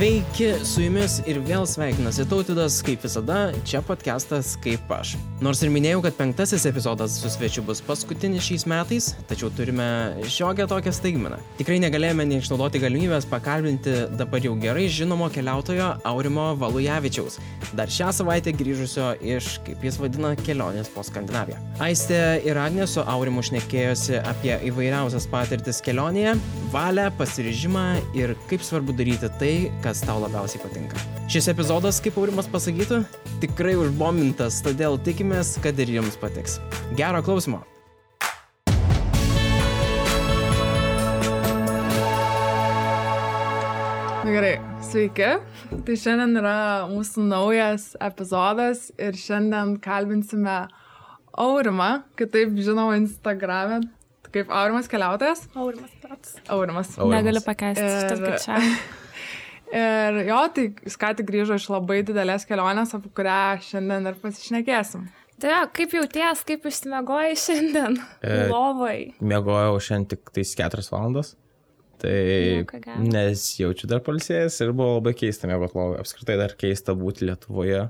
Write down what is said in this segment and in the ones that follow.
Sveiki, su jumis ir vėl sveikinasi Tautidas, kaip visada, čia podcastas kaip aš. Nors ir minėjau, kad penktasis epizodas su svečiu bus paskutinis šiais metais, tačiau turime šiokią tokią staigmeną. Tikrai negalėjome neišnaudoti galimybės pakalbinti dabar jau gerai žinomo keliautojo Aurimo Valujavičiaus, dar šią savaitę grįžusio iš, kaip jis vadina, kelionės po Skandinaviją. Aistė ir Agnė su Aurimu šnekėjosi apie įvairiausias patirtis kelionėje, valią, pasiryžimą ir kaip svarbu daryti tai, kas tau labiausiai patinka. Šis epizodas, kaip Aurimas pasakytų, tikrai užbomintas, todėl tikimės, kad ir jums patiks. Gero klausimo. Na gerai, sveiki. Tai šiandien yra mūsų naujas epizodas ir šiandien kalbinsime Aurimą, kitaip žinoma Instagram'e, kaip Aurimas keliautojas. Aurimas pats. Aurimas. Aurimas. Negaliu pakeisti šitą Ir- kirčiavimą. Ir jo, tai jis ką tik grįžo iš labai didelės kelionės, apie kurią šiandien ir pasišnekėsim. Tai jo, kaip jauties, kaip išsimegojai šiandien? E, Lovai. Miegojau šiandien tik tais 4 valandas. Tai Nu, ką gero. nesijaučiu dar palsėjęs ir buvo labai keista miegoti lovai. Apskritai dar keista būti Lietuvoje.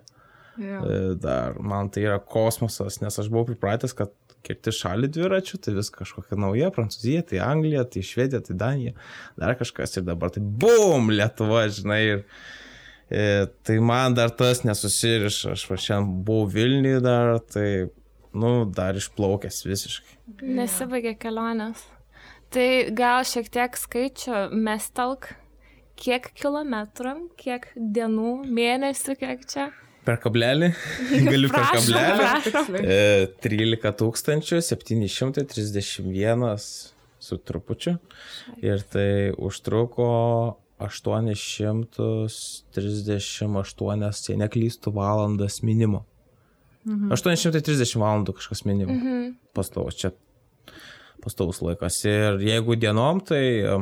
Jo. E, Dar man tai yra kosmosas, nes aš buvau pripratęs, kad kirti šalį dviračių, tai vis kažkokia nauja, Prancūzija, tai Anglija, tai Švedija, tai Danija, dar kažkas ir dabar tai bum, Lietuva, žinai. Ir, e, tai man dar tas nesusiriša, aš va šiandien buvau Vilniui dar, tai, nu, dar išplaukęs visiškai. Nesibaigė kelionės. Tai gal šiek tiek skaičių mestelk, kiek kilometrų, kiek dienų, mėnesių, kiek čia. Per kablelį, galiu per Prašom, kablelį. prašom. E, 13 731 su trupučiu. Ir tai užtruko 838, jei neklystų, valandas minimo. Mhm. 830 valandų kažkas minimo. Mhm. Pastovus čia. Pastovus laikas. Ir jeigu dienom, tai e,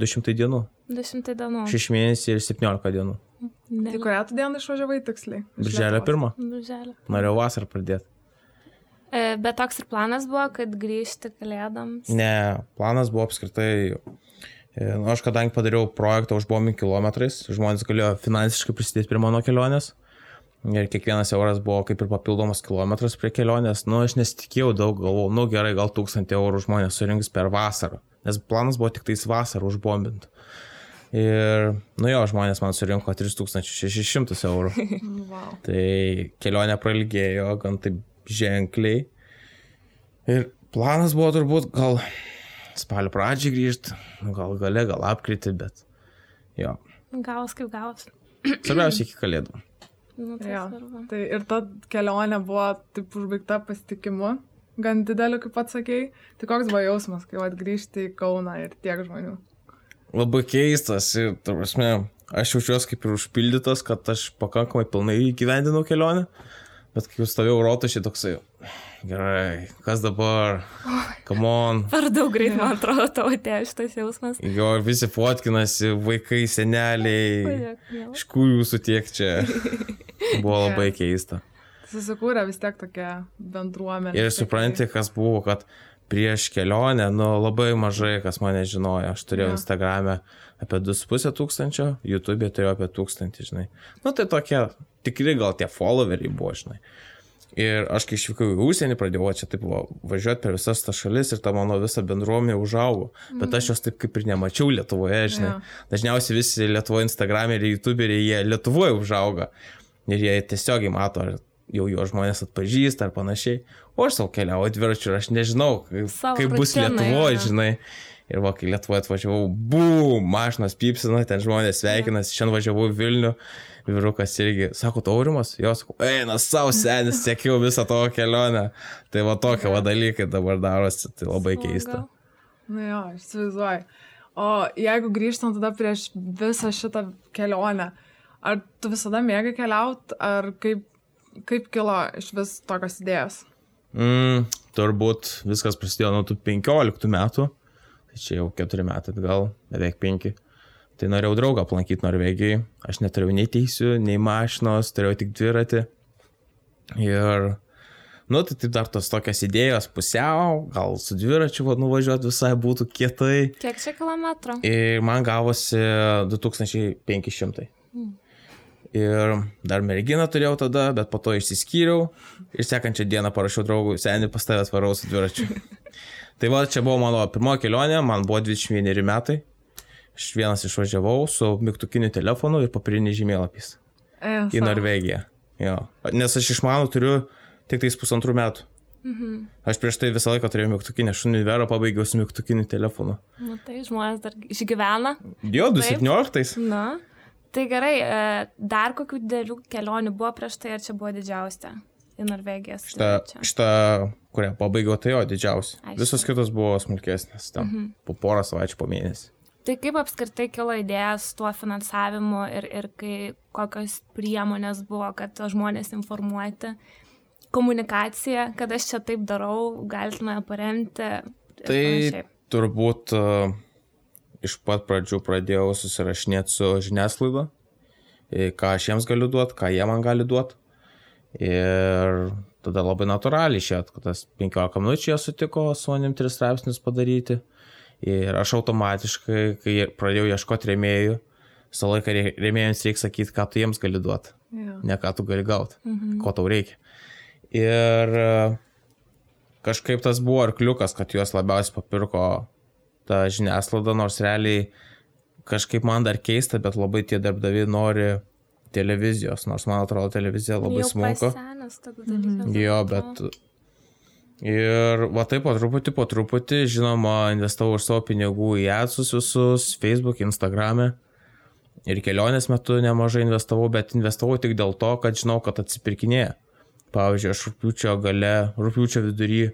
200 dienų. 200 dienų. 6 mėnesiai ir 17 dienų. Ne. Tai kurią tu dieną išvažiavai tiksliai? Birželio Lietuvos? 1. Birželio. Norėjau vasarą pradėti. E, Bet toks ir planas buvo, kad grįžti kalėdams. Ne, planas buvo apskritai. e, Nu, aš kadangi padariau projektą už bombing kilometrais, žmonės galėjo finansiškai prisidėti prie mano kelionės. Ir kiekvienas euras buvo kaip ir papildomas kilometras prie kelionės. Nu, aš nesitikėjau daug, galvojau, nu gerai, gal tūkstantį eurų žmonės surinks per vasarą. Nes planas buvo tik tais vasarą užbombinti. Ir, nu jo, žmonės man surinko 3600 eurų. Wow. Tai kelionė prailgėjo gan taip ženkliai. Ir planas buvo turbūt gal spalio pradžiai grįžti, gal gale, gal apkritį, bet jo. Gavos kaip gavos. Svarbiausia iki kalėdų. Nu, tai Jo. Tai ir ta kelionė buvo taip užbaigta pasitikimu, gan dideliu, kaip pats sakėjai. Tai koks buvo jausmas, kai atgrįžti į Kauną ir tiek žmonių? Labai keistas ir, ta prasme, aš jaučiuosi kaip ir užpildytas, kad aš pakankamai pilnai įgyvendinau kelionę, bet kai jau stovėjau rotušį toksai, gerai, kas dabar, come on. Per daug greit, man atrodo, tavo atėjo šitas jausmas. Jo, visi fotkinasi, vaikai, seneliai, iš kur jūsų tiek čia. Buvo labai keista. Susikūrė vis tiek tokia bendruomenė. Ir supranti, kas buvo, kad prieš kelionę, nu, labai mažai kas mane žinojo. Aš turėjau ja. Instagram'e apie 2,5 tūkstančio, YouTube'e turėjau apie 1000, žinai. Nu, tai tokie tikri gal tie followeriai buvo, žinai. Ir aš kai išvykau į užsienį, pradėjau čia taip va, važiuoti per visas tas šalis ir ta mano visa bendruomenė užaugo. Bet aš jos taip kaip ir nemačiau Lietuvoje, žinai. Jo. Dažniausiai visi Lietuvoje Instagrameriai, YouTuberiai, jie Lietuvoje užauga. Ir jie tiesiogiai mato, jau jo žmonės atpažįsta ar panašiai. O aš savo keliauju dviračiu ir aš nežinau, kaip, Savo kaip bus Lietuvoje, žinai. Ir va, kai Lietuvoje atvažiavau, bum, mašinas pypsina, ten žmonės sveikinasi, šiandien važiavau į Vilnių, vyrukas irgi, sako, taurimas, jo, sako, eina savo senis, sėkiau visą tavo kelionę. Tai va tokie va dalykai dabar darosi, tai labai Smagu. keista. Na jo, aš įsivaizduoju. O jeigu grįžtant tada prieš visą šitą kelionę, ar tu visada mėgai keliauti, ar kaip, kaip kilo iš vis tokios idėjos? Mm, turbūt viskas prasidėjo nuo tų 15 metų. Tai čia jau 4 metai atgal, beveik 5. Tai norėjau draugą aplankyti Norvegijai. Aš neturėjau nei teisių, nei mašinos, turėjau tik dviratį. Ir Nu, tai taip dar tos tokios idėjos pusiau, gal su dviračiu va, nuvažiuoti visai būtų kietai. Kiek čia kilometrų? Ir man gavosi 2500. Ir dar merginą turėjau tada, bet po to išsiskyriau ir sekančią dieną parašiau draugui, seniai pas tavęs varau su dviračiu. tai va, čia buvo mano pirmoji kelionė, man buvo 21 metai. Aš vienas išvažiavau su mygtukiniu telefonu ir papiriniais žemėlapiais E, į. Norvegiją. Jo. Nes aš išmanau turiu tik tais pusantrų metų. Mhm. Aš prieš tai visą laiką turėjau mygtukinę šunį verą, pabaigiau su mygtukiniu telefonu. Nu, tai žmonės dar išgyvena. Jo, Taip. 2017. Na. Tai gerai, e, dar kokių didelių kelionių buvo prieš tai, ar čia buvo didžiausia į Norvegiją? Šitą, šitą, kurią pabaigiau, tai jo, didžiausia. Aišku. Visos kitos buvo smulkesnės, tam mhm. po porą savaičių po mėnesį. Tai kaip apskritai kilo idėja su tuo finansavimu ir, ir kai, kokios priemonės buvo, kad žmonės informuoti, komunikacija, kad aš čia taip darau, galite mane paremti. Tai turbūt uh, iš pat pradžių pradėjau susirašinėti su žiniasklaida, e, ką aš jiems galiu duoti, ką jie man gali duoti. Ir tada labai natūraliai išėjo, kad tas 15 minučių jie sutiko su manim 3 straipsnius padaryti. Ir aš automatiškai, kai pradėjau ieškoti rėmėjų, visą laiką rė- rėmėjams reikia sakyti, ką tu jiems gali duoti, Jo. ne ką tu gali gauti, mhm. ko tau reikia. Ir e, kažkaip tas buvo arkliukas, kad juos labiausiai papirko ta žiniasklaida, nors realiai kažkaip man dar keista, bet labai tie darbdaviai nori televizijos, nors man atrodo televizija labai toks dalykas. Jo, bet. Ir va taip po truputį, po truputį, žinoma, investavau ir savo pinigų į atsus visus, Facebook, Instagram'e. Ir kelionės metu nemažai investavau, bet investavau tik dėl to, kad žinau, kad atsipirkinėja. Pavyzdžiui, aš rūpiučio gale, rūpiučio vidury i-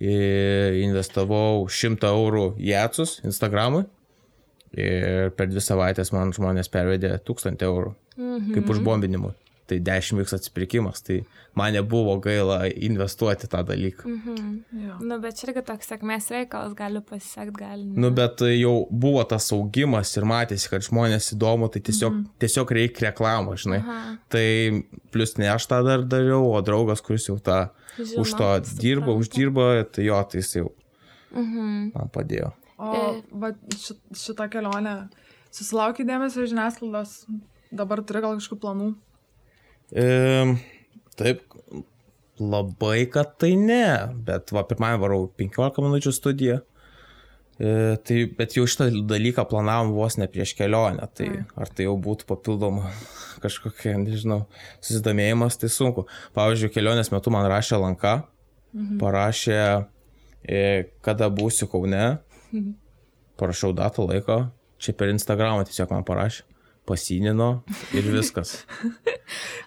investavau 100 eurų į atsus Instagramui. Ir per dvi savaitės man žmonės pervedė 1000 eurų. Mhm. Kaip užbombinimui. Tai 10x atsipirkimas. Tai man nebuvo gaila investuoti tą dalyką. Mhm. Jo. Nu, bet čia irgi toks sėkmės reikalas, gali pasisekti, gali. ne. Nu, bet jau buvo tas augimas ir matėsi, kad žmonės įdomu, tai tiesiog, mhm. tiesiog reikia reklamą, žinai. Aha. Tai plus ne aš tą dar dariau, o draugas, kuris jau tą Žino, už to dirba, supranta. uždirba, tai jo, tai jis jau Mhm. man padėjo. O E. va, ši, šitą kelionę susilaukė dėmesio žiniasklaidos, dabar turi gal kažkokių planų. E, taip, labai, kad tai ne, bet va, pirmąjį varau 15 minučių studiją. E, tai, bet jau šitą dalyką planavom vos ne prieš kelionę, tai Ai. ar tai jau būtų papildoma kažkokia, nežinau, susidomėjimas, tai sunku. Pavyzdžiui, kelionės metu man rašė Lanka, mhm. parašė, e, kada būsiu Kaune, parašiau datą laiko, čia per Instagramą tiesiog man parašė, pasinino ir viskas.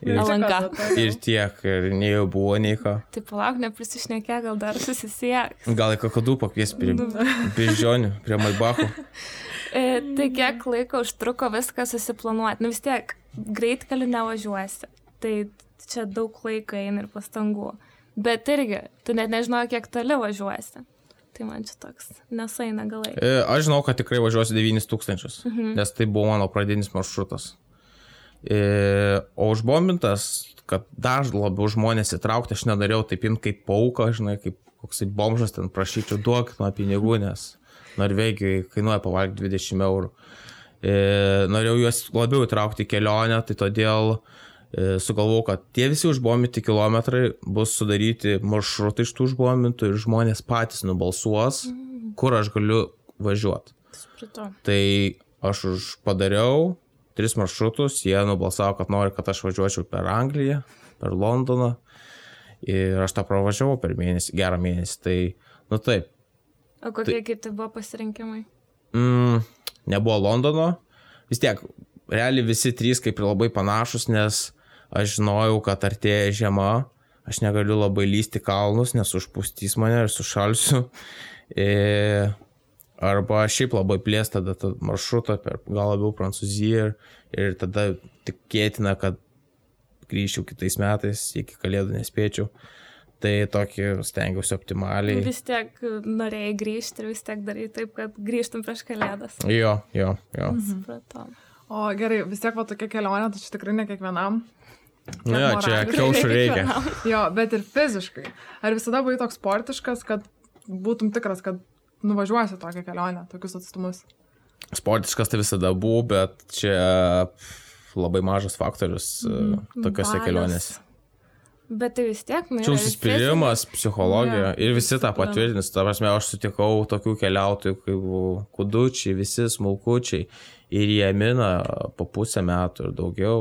Ir, Alanka. ir tiek, ir nei jau buvo, nei ką. Tai palauk, neprisišnekė, gal dar susisiek. Gal į kakadų pakvies prie beždžionių, prie Maibacho. E, tai kiek laiko užtruko viską susiplanuoti? Nu vis tiek, greit keliu nevažiuosi. Tai čia daug laiko eina ir pastangų. Bet irgi, tu net nežinojai, kiek toli važiuosi. Tai man čia toks nesaina galai. E, Aš žinau, kad tikrai važiuosiu 9000, mhm. nes tai buvo mano pradinis maršrutas. E, O užbombintas, kad dar labiau žmonės įtraukti, aš nedariau taip imti kaip pauka, žinai, kaip koksai bomžas ten prašyčiau duokit man pinigų, nes Norvegijoje kainuoja pavalgyti 20 eurų. E, norėjau juos labiau įtraukti į kelionę, tai todėl e, sugalvojau, kad tie visi užbombinti kilometrai bus sudaryti maršrutai iš tų užbombintų ir žmonės patys nubalsuos, kur aš galiu važiuoti. Tai aš už padariau tris maršrutus, jie nubalsavo, kad nori, kad aš važiuočiau per Angliją, per Londoną ir aš tą pravažiavau per mėnesį, gerą mėnesį. Tai, nu taip, O kokie tai... kiti buvo pasirinkimai? mm, nebuvo Londono. Vis tiek, realiai visi trys kaip ir labai panašus, nes aš žinojau, kad artėja žiema, aš negaliu labai lysti kalnus, nes užpustys mane ir sušalsiu. E, arba šiaip labai plės tada tą maršrutą per gal labiau Prancūziją ir, ir tada tikėtina, kad grįžčiau kitais metais, iki kalėdų nespėčiau. Tai tokį stengiausi optimaliai. Vis tiek norėjai grįžti ir vis tiek darai taip, kad grįžtum prieš kalėdas. Jo, jo, jo. Supratau. O gerai, vis tiek va tokia kelionė, tai čia tikrai ne kiekvienam. Nu jo, čia kiaušų reikia. Jo, bet ir fiziškai. Ar visada buvai toks sportiškas, kad būtum tikras, kad nuvažiuosi tokią kelionę, tokius atstumus? Sportiškas tai visada buvo, bet čia labai mažas faktorius mm. tokiuose Valios. kelionėse. Bet tai vis tiek, nu, Čia užsispyrimas, psichologija Jo. ir visi tą patvirtins. Ta prasme, aš sutikau tokių keliautojų kaip kudučiai, visi smulkučiai ir jie mina po pusę metų ir daugiau.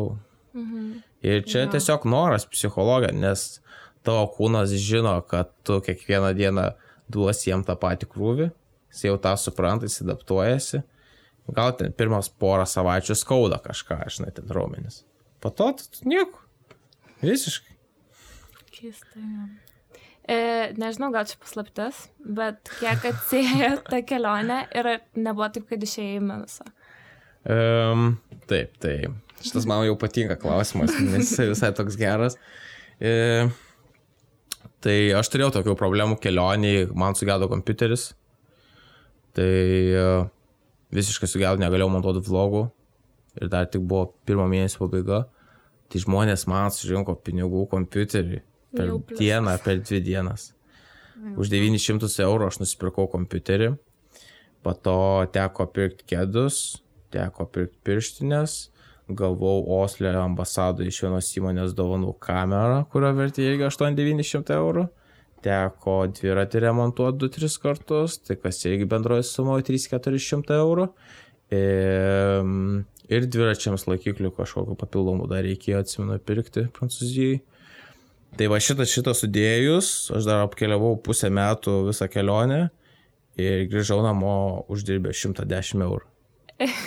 Ir čia Jo. tiesiog noras psichologija, nes tavo kūnas žino, kad tu kiekvieną dieną duosi jam tą patį krūvį, jis jau tą supranta, jis adaptuojasi. Gal ten pirmas porą savaičių skauda kažką, žinai, ten raumenis. Po to nieko. Visiškai. Keista. jo. E, nežinau, gal čia paslaptis, bet kiek atsėja ta kelionė ir nebuvo taip, kad išėjai į minusą. Um, taip, tai šitas man jau patinka klausimas, nes jisai visai toks geras. E, tai aš turėjau tokių problemų kelioniai, man sugedo kompiuteris. Tai e, visiškai sugedo, negalėjau montuoti vlogų. Ir dar tik buvo pirmo mėnesio pabaiga. Tai žmonės man surinko pinigų kompiuterį per Jau pliusas. dieną, per dvi dienas. Už 900 eurų aš nusipirkau kompiuterį. Po to teko pirkti kėdus, teko pirkti pirštinės, gavau Oslio ambasadoje iš vienos įmonės dovanų kamerą, kurio vertė irgi 8-900 eurų. Teko dviratį remontuoti 2-3 kartus, tai kas irgi bendroji suma 3-400 eurų. Ir, ir dviračiams laikiklių kažkokiu papildomu dar reikėjo, atsimenu, pirkti Prancūzijai. Tai va šitą, šitą sudėjus, aš dar apkeliavau pusę metų visą kelionę ir grįžau namo uždirbę 110 eurų.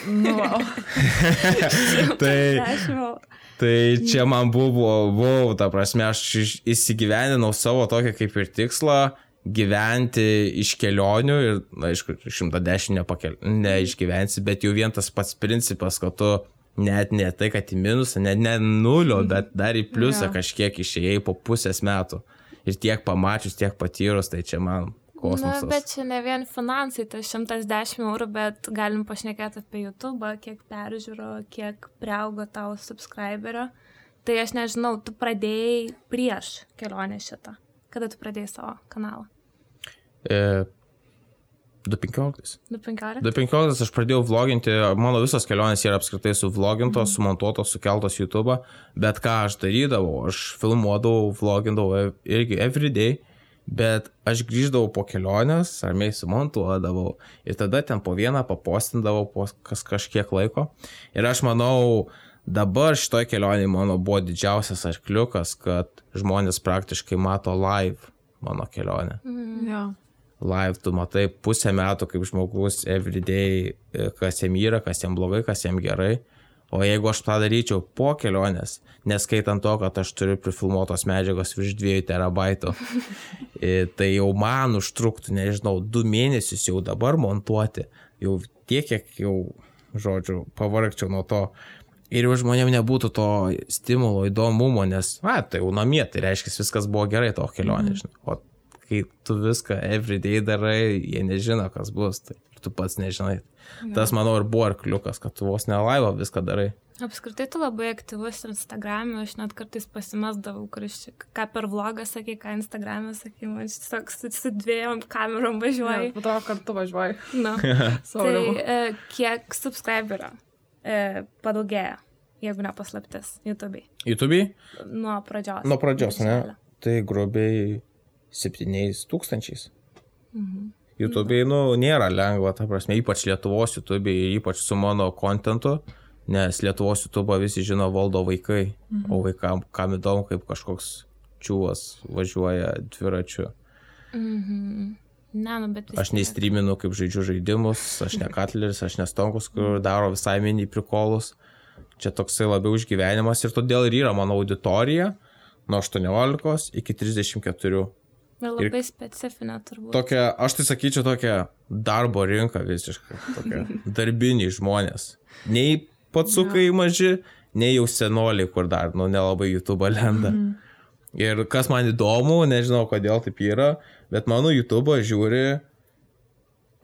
Nu, wow. tai, tai čia man buvo, buvo, ta prasme, aš įsigyveninau savo tokią kaip ir tikslą gyventi iš kelionių ir, na, aišku, 110 nepakel... neišgyvensi, bet jau vien tas pats principas, kad tu net ne tai, kad į minusą, net ne nulio, bet dar į pliusą Jo. kažkiek išėjai po pusės metų. Ir tiek pamačius, tiek patyrus, tai čia man Na, kosmosas. bet čia ne vien finansai, tai 110 eurų, bet galim pašnekėti apie YouTube, kiek peržiūro, kiek priaugo tavo subscriberio. Tai aš nežinau, tu pradėjai prieš kelionę šitą. Kada tu pradėjai savo kanalą? E, 2.15. 2015? 2015 aš pradėjau vloginti, mano visos kelionės yra apskritai suvlogintos, sumontuotos, sukeltos YouTube, bet ką aš darydavau, aš filmuodavau, vlogindavau irgi everyday, bet aš grįždavau po kelionės, ramiai sumontuodavau ir tada ten po vieną papostindavau po kas kažkiek laiko. Ir aš manau, dabar šitoj kelionėje mano buvo didžiausias arkliukas, kad žmonės praktiškai mato live mano kelionę Jo. live, tu matai pusę metų kaip žmogus everyday, e, kas jam yra, kas jam blogai, kas jam gerai. O jeigu aš tą daryčiau po kelionės, neskaitant to, kad aš turiu prifilmuotos medžiagos virš 2 terabaitų, tai jau man užtruktų, nežinau, 2 mėnesius jau dabar montuoti, jau tiek, kiek jau, žodžiu, pavargčiau nuo to. Ir jau žmonėm nebūtų to stimulo, įdomumo, nes, na, tai jau namie, tai reiškia, viskas buvo gerai to kelionė, žinai. O kai tu viską everyday darai, jie nežino, kas bus, tai tu pats nežinai. Tas, manau, ir buvo arkliukas, kad tu vos nelaivo viską darai. Apskritai tu labai aktyvus Instagram'e, aš net kartais pasimesdavau, kuris ką per vlogą sakai, ką Instagram'e sakai, man čia tiesiog su, dviejom kamerom važiuoji. Po to kartu važiuoji. Na. Tai e, kiek subscriberio e, padaugėjo, jeigu nepaslaptis, YouTube YouTube? nuo pradžios. Nuo pradžios, ne? Tai grubiai 7 tūkstančiais. YouTube, nu, nėra lengva, ta prasme, ypač Lietuvos YouTube, ypač su mano kontentu, nes Lietuvos YouTube visi žino valdo vaikai, o vaikam, kam įdomu, kaip kažkoks čiūvas važiuoja dviračiu. Ne, nu, bet Aš neįstryminu, kaip žaidžiu žaidimus, aš ne katleris, aš nestonkus, kur daro visai mini prikolus. Čia toksai labiau išgyvenimas ir todėl ir yra mano auditorija nuo 18 iki 34. Ir labai specifinė turbūt. Tokia, aš tai sakyčiau, tokia darbo rinka visiškai. Tokia darbiniai žmonės. Nei patsukai maži, nei jau senoliai, kur dar, nu, nelabai YouTube lenda. Ir kas man įdomu, nežinau kodėl taip yra, bet mano YouTube žiūri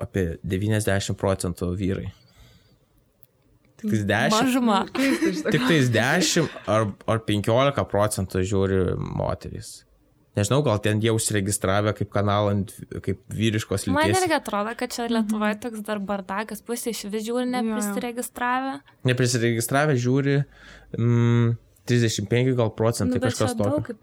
apie 90 procentų vyrai. Tik tais 10. Mažuma. Tik tais 10 ar, ar 15 procentų žiūri moterys. Nežinau, gal ten jie užsiregistravę kaip kanalą, kaip vyriškos Man lyties. irgi atrodo, kad čia Lietuvoje toks dar bardakas, pusė iš vis žiūri neprisiregistravę. Neprisiregistravę žiūri mm, 35 gal procentai Nu, kažkas tokio.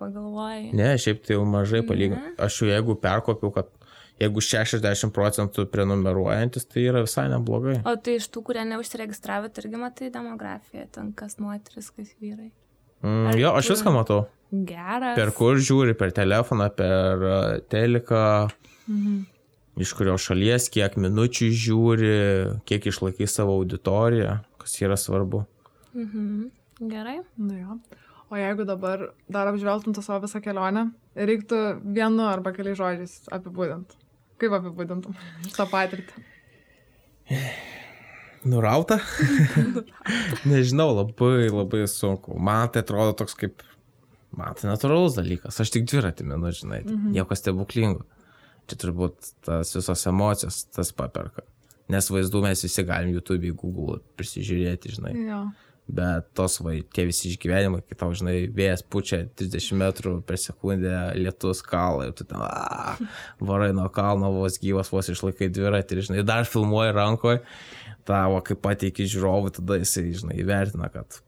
Ne, šiaip tai jau mažai palyginti. Aš jau jeigu perkopiau, kad jeigu 60 procentų prenumeruojantis, tai yra visai neblogai. O tai iš tų, kurie neužsiregistravę, tai irgi matai demografiją, ten kas moteris, kas vyrai. Mm, jo, aš viską matau. Geras. Per kur žiūri, per telefoną, per uh, teliką, Mhm. iš kurios šalies, kiek minučių žiūri, kiek išlaikys savo auditoriją, kas yra svarbu. Mhm. Gerai. Nu jo. O jeigu dabar dar apžvelgtum tą savo visą kelionę, reiktų vienu arba keliais žodžiais apibūdinti. Kaip apibūdintum šitą patirtį? Nurauta? Nežinau, labai, labai sunku. Man tai atrodo toks kaip, man tai natūralus dalykas. Aš tik dviratį minu, žinai, mhm. nieko stebuklingo. Čia turbūt tas visos emocijos tas paperka. Nes vaizdų mes visi galim YouTube, Google prisižiūrėti, žinai. Jo. Bet tos, va, tie visi išgyvenimai, kai tau, žinai, vėjas pučia 30 metrų per sekundę, lietus kalą ir tu ten, a, varai nuo kalno, vos gyvas, vos išlaikai dviratį ir, žinai, dar filmuoji rankoje, tavo, kai pateiki žiūrovui, tada jisai, žinai, įvertina, kad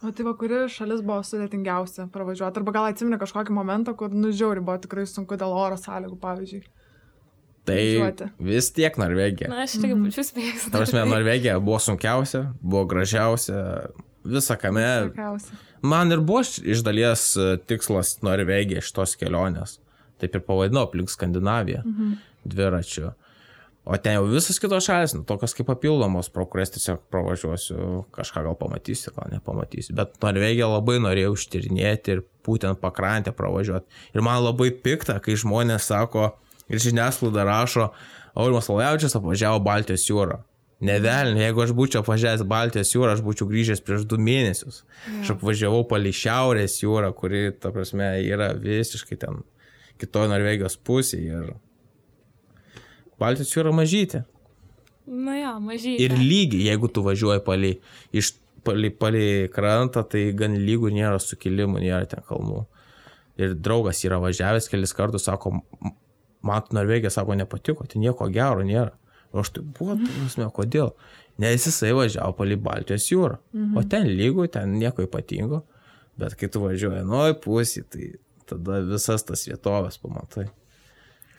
O tai va, kuri šalis buvo sudėtingiausia pravažiuoti? Arba gal atsimeni kažkokį momentą, kur nužiauri buvo tikrai sunku dėl oro sąlygų, pavyzdžiui. tai Važiuoti. vis tiek Norvegija. Na, aš irgi būčiau spėjęs. Ta prasme, Norvegija buvo sunkiausia, buvo gražiausia, visą kame. Tikriausiai. Man ir buvo iš dalies e, tikslas Norvegija šitos kelionės. Taip ir pavadinau aplink Skandinaviją mhm. dviračiu. O ten jau visas kitos šalis, nu, tokios kaip papildomos, pro kurias tiesiog pravažiuosiu, kažką gal pamatysiu, gal nepamatysiu. Bet Norvegiją labai norėjau ištyrinėti ir būtent pakrantę pravažiuoti. Ir man labai pikta, kai žmonės sako ir žiniasklaida rašo, Aurimas Laviaučias apvažiavo Baltijos jūrą. Nevelni, jeigu aš būčiau apvažiavęs Baltijos jūrą, aš būčiau grįžęs prieš du mėnesius. Aš apvažiavau palei Šiaurės jūrą, kuri, ta prasme, yra visiškai ten kitoje Norvegijos pusėje. Ir Baltijos jūra mažytė. Nu jo, mažai. Ir lygiai, jeigu tu važiuoji palei, iš, palei, palei krantą, tai gan lygų nėra sukilimų, nėra ten kalnų. Ir draugas yra važiavęs kelis kartus, sako, "M- man Norvegija, sako, nepatiko, tai nieko gero nėra. O aš tai buvo, prasme, kodėl? Nes jisai važiavo palei Baltijos jūrą. Mhm. O ten lygų, ten nieko ypatingo. Bet kai tu važiuoji nuoj pusį, tai tada visas tas vietovės pamatai.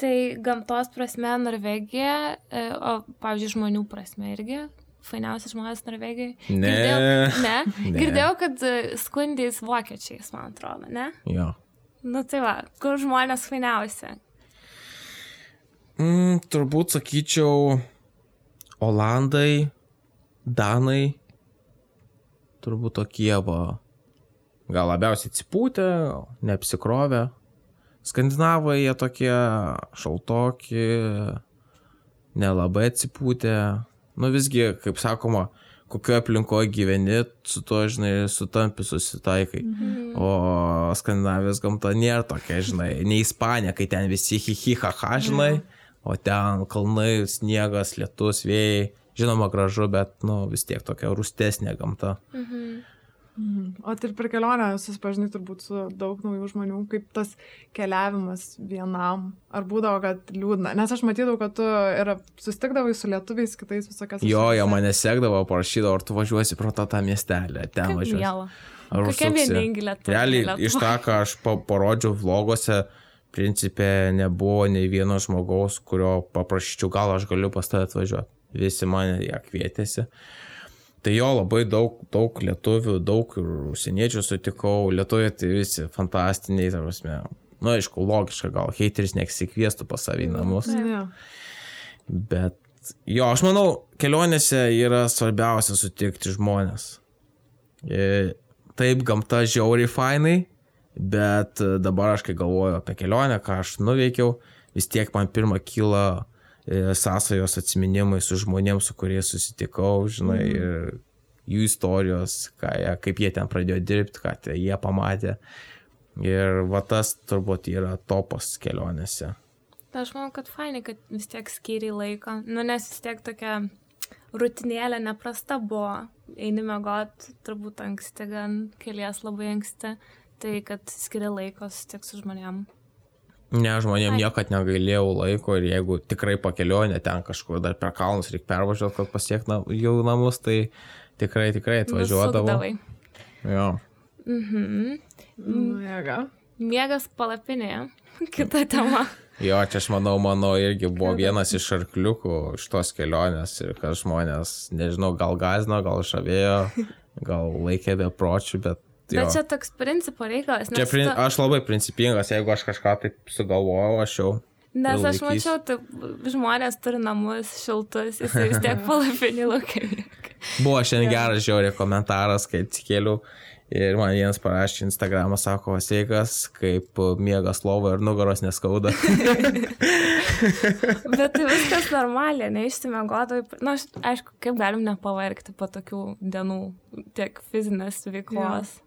Tai gamtos prasme Norvegija, e, o, pavyzdžiui, žmonių prasme irgi. Fainiausi žmonės Norvegijoje. Ne. Girdėjau, ne? Ne. Girdėjau, kad e, skundys vokiečiais, man atrodo, ne? Jo. Nu tai va, kur žmonės fainiausi? Mm, turbūt sakyčiau, Olandai, Danai, turbūt tokie va, gal labiausiai atsipūtę, neapsikrovę. Skandinavai jie tokie šaltoki, nelabai atsipūtę. Nu visgi, kaip sakoma, kokioje aplinkoje gyveni, su to, žinai, sutampi, susitaikai. Mhm. O Skandinavijos gamta nėra tokia, žinai, ne Ispanija, kai ten visi hihi haha, žinai, o ten kalnai, sniegas, lietus, vėjai. Žinoma, gražu, bet, nu, vis tiek tokia rūstesnė gamta. Mhm. O tai ir per kelionę susipažinai turbūt su daug naujų žmonių, kaip tas keliavimas vienam. Ar būdavo, kad liūdna? Nes aš matydavau, kad tu ir sustikdavai su lietuviais kitais visokias. Jo, jo mane sekdavo, parašydavo, ar tu važiuosi pro tą, tą miestelę, ten Kaip važiuosi. miela. Ar Kokia užsuksi? vieningi lietuviai Realiai, Lietuvoj. iš tą, ką aš pa parodžiau vloguose, principė nebuvo nei vieno žmogaus, kurio paprašyčiau, gal aš galiu pas tave atvažiuoti. Visi mane ją kvietėsi. Tai jo labai daug, daug lietuvių, daug ir užsieniečių sutikau. Lietuviai tai visi fantastiniai, ta prasme. Na, aišku, logiška, gal hateris nesikviestų pas savį namus. Ne. Bet jo, aš manau, kelionėse yra svarbiausia sutikti žmonės. E, Taip, gamta žiauriai fainai, bet dabar aš kai galvoju apie kelionę, ką aš nuveikiau, vis tiek man pirmą kyla sąsajos atsiminimai su žmonėms, su kuriais susitikau, žinai, ir jų istorijos, jie, kaip jie ten pradėjo dirbti, ką te jie pamatė. Ir va tas turbūt yra topas kelionėse. Tai aš manau, kad fainai, kad vis tiek skyriai laiko. Nu, nes vis tiek tokia rutinėlė neprasta buvo. eini mėgot turbūt anksti, gan kelias labai anksti, tai kad skiri laiko susitikti su žmonėm. Ne, žmonėm niekad negailėjau laiko ir jeigu tikrai pakelionė ten kažkur dar per kalnus reikia pervažiuoti, kad pasiekti jau namus, tai tikrai, tikrai atvažiuodavo. Jo. Mhm. Nu, jėga. Miegas palapinėje. Kita tema. jo, čia aš manau, mano irgi buvo vienas iš arkliukų iš tos kelionės ir kad žmonės, nežinau, gal gazino, gal žavėjo, gal laikė be pročių, bet... Jo. Čia toks principo reikalas. Čia prin, tu- aš labai principingas, jeigu aš kažką taip sugalvojau, aš jau. nes aš mačiau, tai žmonės turi namus šiltus, jis vis tiek palapinį laukia. Buvo šiandien geras žiauriai komentaras, kai atsikėliau ir man vienas parašė Instagramą, sako, sveikas, kaip miegas lovo ir nugaros neskauda. Bet tai viskas normaliai, neišsimiegodavai. Na, aš, aišku, kaip galim nepavargti po tokių dienų tiek fizinės veiklos.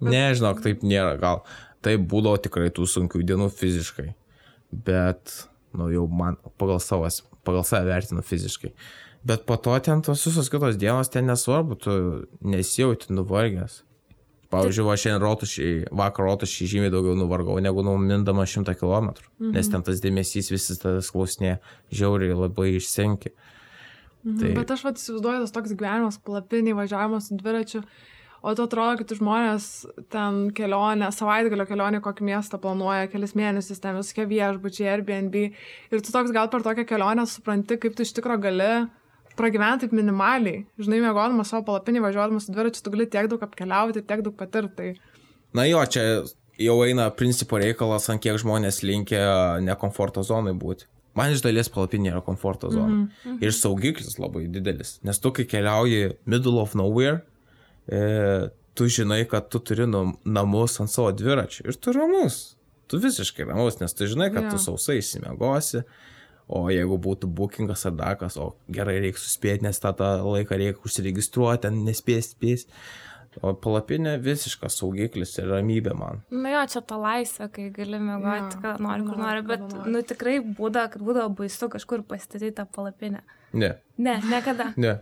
Nežinok, taip nėra, gal taip būdavo tikrai tų sunkių dienų fiziškai, bet, nu jau man pagal, savas, pagal save vertinu fiziškai. Bet po to ten tos visos kitos dienos ten nesvarbu, tu nesijauti nuvargęs. Pavyzdžiui, va šiandien rotušiai, vakar rotušiai žymiai daugiau nuvargau negu numindama 100 km, mhm. nes ten tas dėmesys visas tas klausinė žiauriai labai išsenki. Mhm. Tai- Bet aš vat įsivaizduoju, tas toks gyvenimas, palapiniai, važiavimas dviračiu. O tu atrodo, kad žmonės ten kelionę, savaitgalio kelionę, į kokį miestą planuoja, kelis mėnesius, ten visokie viešbučiai, Airbnb. Ir tu toks gal per tokią kelionę supranti, kaip tu iš tikrųjų gali pragyventi taip minimaliai. Žinai, mėgodamas savo palapinį, važiuodamas su dviračiu, tu gali tiek daug apkeliauti, tiek daug patirti. Tai... Na jo, čia jau eina principo reikalas, ant kiek žmonės linkia ne komforto zonai būti. Man iš dalies palapinė yra komforto zona. Mm -hmm. Ir saugiklis labai didelis. Nes tu, kai keliauji middle of nowhere, e, tu žinai, kad tu turi nam- namus ant savo dviračių. Ir tu ramus. Tu visiškai ramus, nes tu žinai, kad Jo. tu sausai įsimiegosi. O jeigu būtų bookingas ar dakas, o gerai reikia suspėti, nes tą, tą laiką reikia užsiregistruoti, ten nespės, spės. O palapinė visiškas saugiklis ir ramybė man. Na jo, čia ta laisvė, kai gali mėgoti, Jo, ką nori, kur nori, bet, nu, tikrai būdavo, kad būdavo baisu kažkur pastatyti tą palapinę. Ne, Ne, niekada. ne.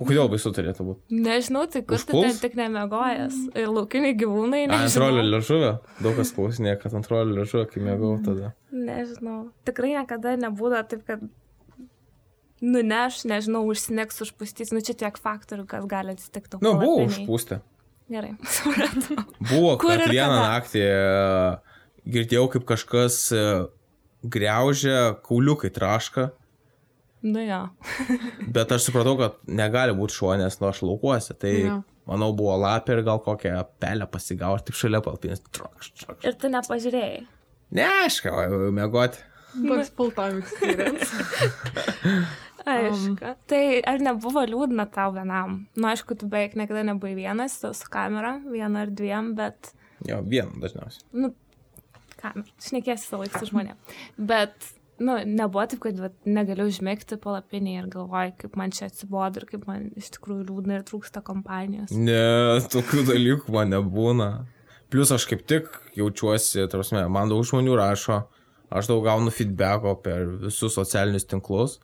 O kodėl baisu turėtų būti? Nežinau, tai kur tu ten Užpuls? tik nemegojęs. Ir laukiniai gyvūnai, A, ant rolio nežinau. liežuvio. Daug kas klausinė, kad ant rolio liežuvio, kai mėgau tada. Nežinau. Tikrai niekada nebūdavo taip, kad nuneš, nežinau, užsinegs, užpustys. Nu, čia tiek faktorių, kas gali atsitikti. Nu, buvo užpūstę. Gerai, supratau. Buvo, Kur kad vieną kada? naktį e, girdėjau, kaip kažkas e, greužia, kauliukai traška, Nu jo. bet aš supratau, kad negali būti šuo, nes nu aš laukuosi. Tai Jo. manau, buvo lapė ir gal kokią pelę pasigauti, taip šalia palpinės. Ir tu nepažiūrėjai. Ne, aš ką, mėgoti. Toks full time experience. Aišku. Um. Tai ar nebuvo liūdna tau vienam? Nu, aišku, tu beveik niekada nebuvai vienas su, kamera, viena ar dviem, bet, Jo, vieną dažniausiai. nu, kamera, šnekėsi visą laiką su žmonėm. Bet, nu, nebuvo taip, kad vat, negaliu užmėgti palapinį ir galvoju, kaip man čia atsibodo ir kaip man iš tikrųjų liūdna ir trūksta kompanijos. Ne, tokių dalykų man nebūna. Plus aš kaip tik jaučiuosi, tarsi, man daug žmonių rašo, aš daug gaunu feedbacko per visus socialinius tinklus,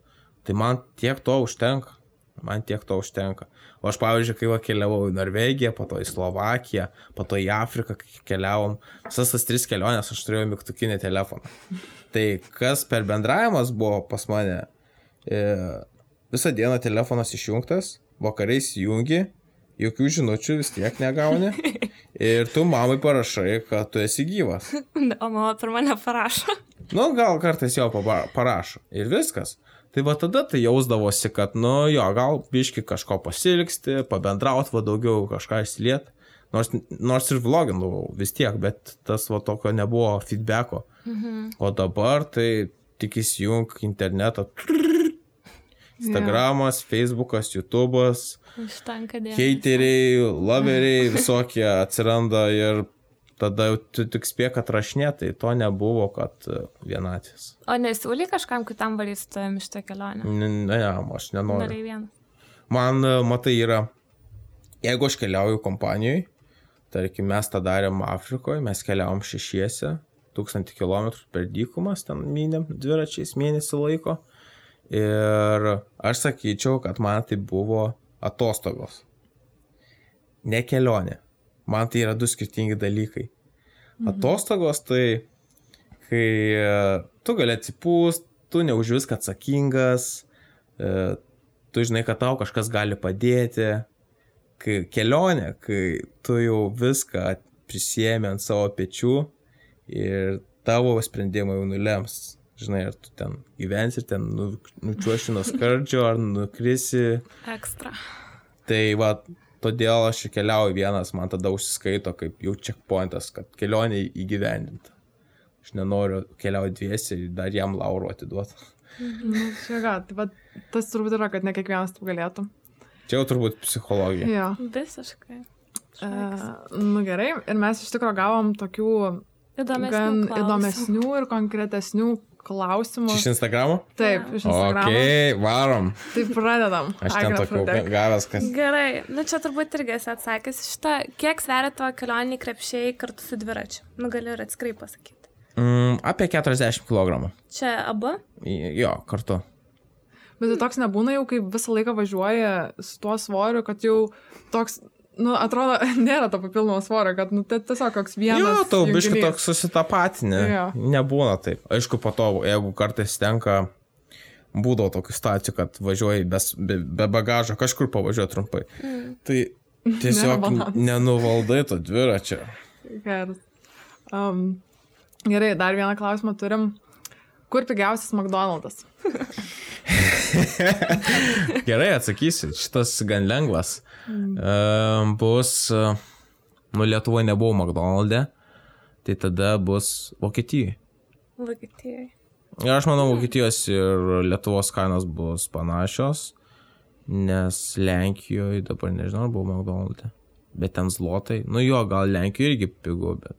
tai man tiek to užtenka. Man tiek to užtenka. O aš, pavyzdžiui, kai va keliavau į Norvegiją, po to į Slovakiją, po to į Afriką, kai keliavom, visas tas tris keliones aš turėjau mygtukinį telefoną. Tai kas per bendravimas buvo pas mane, e, visą dieną telefonas išjungtas, vakariais jungi, jokių žinučių vis tiek negauni. Ir tu mamai parašai, kad tu esi gyvas. O mama per mane parašo. Nu, gal kartais paba- parašo. Ir viskas. Tai va tada tai jausdavosi, kad, nu jo, gal biški kažko pasilgsti, pabendraut va daugiau kažką įsiliet. Nors, nors ir vlogindavau vis tiek, bet tas va tokio nebuvo feedbacko. Mhm. O dabar tai tik įsijung internetą. Instagramas, Facebookas, YouTube'as, Užtenka dėmesio. heiteriai, loveriai visokie atsiranda ir tada jau tu tik spėk atrašinė, tai to nebuvo, kad e, vienatis. O nesiūly kažkam kitam varyti su tavimi šitą kelionę? Ne, ne, aš nenoriu. Darai vienas. Man, e, matai, yra, jeigu aš keliauju kompanijoje, tarkim, mes tą darėm Afrikoje, mes keliavom šešiese, tūkstantį kilometrų per dykumas, ten minėm dviračiais mėnesį laiko. Ir aš sakyčiau, kad man tai buvo atostogos. ne kelionė. Man tai yra du skirtingi dalykai. Atostogos tai, kai e, tu gali atsipūst, tu ne už viską atsakingas, e, tu žinai, kad tau kažkas gali padėti. Kai kelionė, kai tu jau viską prisėmė ant savo pečių ir tavo sprendimai jau nulems. Žinai, ar tu ten gyvensi, ten nu, nučiuoši nuo skardžio, ar nukrisi. Ekstra. Tai va, todėl aš ir keliauju vienas, man tada užsiskaito kaip jau checkpointas, kad kelionė įgyvendinta. Aš nenoriu keliauti dviesi ir dar jam laurų atiduoti. Nu, čia ką, tai va, tas turbūt yra, kad ne kiekvienas taip galėtų. Čia jau turbūt psichologija. Jo. Visiškai. Uh, nu gerai, ir mes iš tikrųjų gavom tokių Įdomesnių. gan klausimų. įdomesnių ir konkretesnių klausimų. Iš Instagramo? Taip, iš Ok, Instagram. varom. Tai pradedam. Aš ten pradėk. gavęs, kas. Gerai, nu čia turbūt irgi esi atsakęs šitą, kiek sveria tavo kelionį krepšiai kartu su dviračiu. Nu gali ir atskrai pasakyti. Mm, apie 40 kg. Čia abu? Jo, kartu. Bet tai toks nebūna jau, kai visą laiką važiuoja su tuo svoriu, kad jau toks, nu, atrodo, nėra to papildomo svorio, kad, nu, tai tiesiog koks vienas. Jo, tau biškai toks susitapatinė. Jo. Nebūna taip. Aišku, po to, jeigu kartais tenka, būdavo tokių stacijų, kad važiuoji bes- be, be bagažo, kažkur pavažiuoji trumpai. Mm. Tai tiesiog nenuvaldai to dviračio. Geras. Um, gerai, dar vieną klausimą turim. Kur pigiausias McDonald's? Gerai, atsakysiu. Šitas gan lengvas. Mm. Bus, e, nu Lietuvoje nebuvo McDonald'e, tai tada bus Vokietijoje. Vokietijai. Ir aš manau, Vokietijos ir Lietuvos kainos bus panašios, nes Lenkijoje dabar nežinau, ar buvo McDonald'e, bet ten zlotai, nu jo, gal Lenkijoje irgi pigu, bet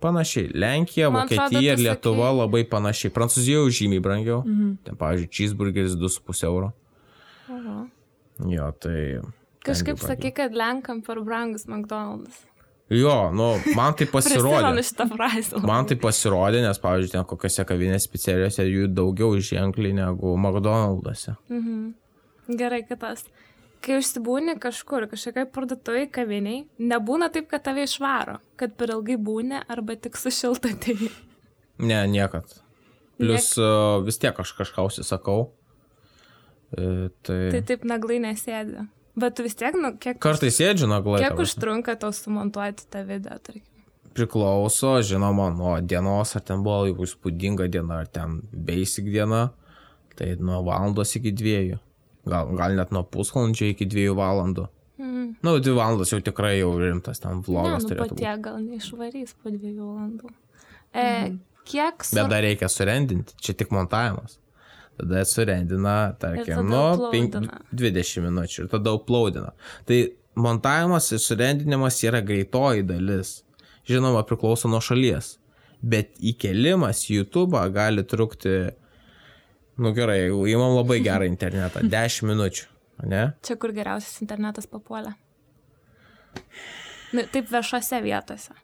panašiai. Lenkija, Man Vokietija ir tu Lietuva sakei- labai panašiai. Prancūzijoje žymiai brangiau. Mhm. Ten, pavyzdžiui, cheeseburgeris 2,5 euro. Aha. Jo, tai... Kažkaip sakai, kad Lenkam per brangus McDonald's. Jo, nu, man tai pasirodė. Man tai pasirodė, nes, pavyzdžiui, ten kokiose kavinės pizzerijose jų daugiau ženkliai negu McDonald'ose. Mhm. Gerai, kitas. Kai užsibūni kažkur, kažkokiai parduotuviai, kaviniai, nebūna taip, kad tave išvaro, kad per ilgai būni arba tik su šilta tai. Ne, niekad. Plus uh, vis tiek aš kažką užsisakau. E, tai... Tai taip naglai nesėdi. Bet tu vis tiek, nu, kiek, Kartais sėdžiu naglai. kiek ta prasme. užtrunka tau sumontuoti tą video, tarkim. Priklauso, žinoma, nuo dienos, ar ten buvo įspūdinga diena, ar ten basic diena. Tai nuo valandos iki dviejų. Gal, gal net nuo pusvalandžio iki dviejų valandų. Mhm. Na, nu, dvi valandos jau tikrai jau rimtas ten Ne, vlogas nu, turėtų būti. patie gal neišvarys po dviejų valandų. E, kiek su... Bet dar reikia surendinti, čia tik montavimas. Tada surendina, tarkim, nu, penk- uploadina. 20 minučių ir tada uploadina. Tai montavimas ir surendinimas yra greitoji dalis. Žinoma, priklauso nuo šalies. Bet įkelimas į YouTube gali trukti, nu gerai, jeigu įmam labai gerą internetą, 10 minučių. Ne? Čia kur geriausias internetas papuolė. Nu, taip viešose vietose.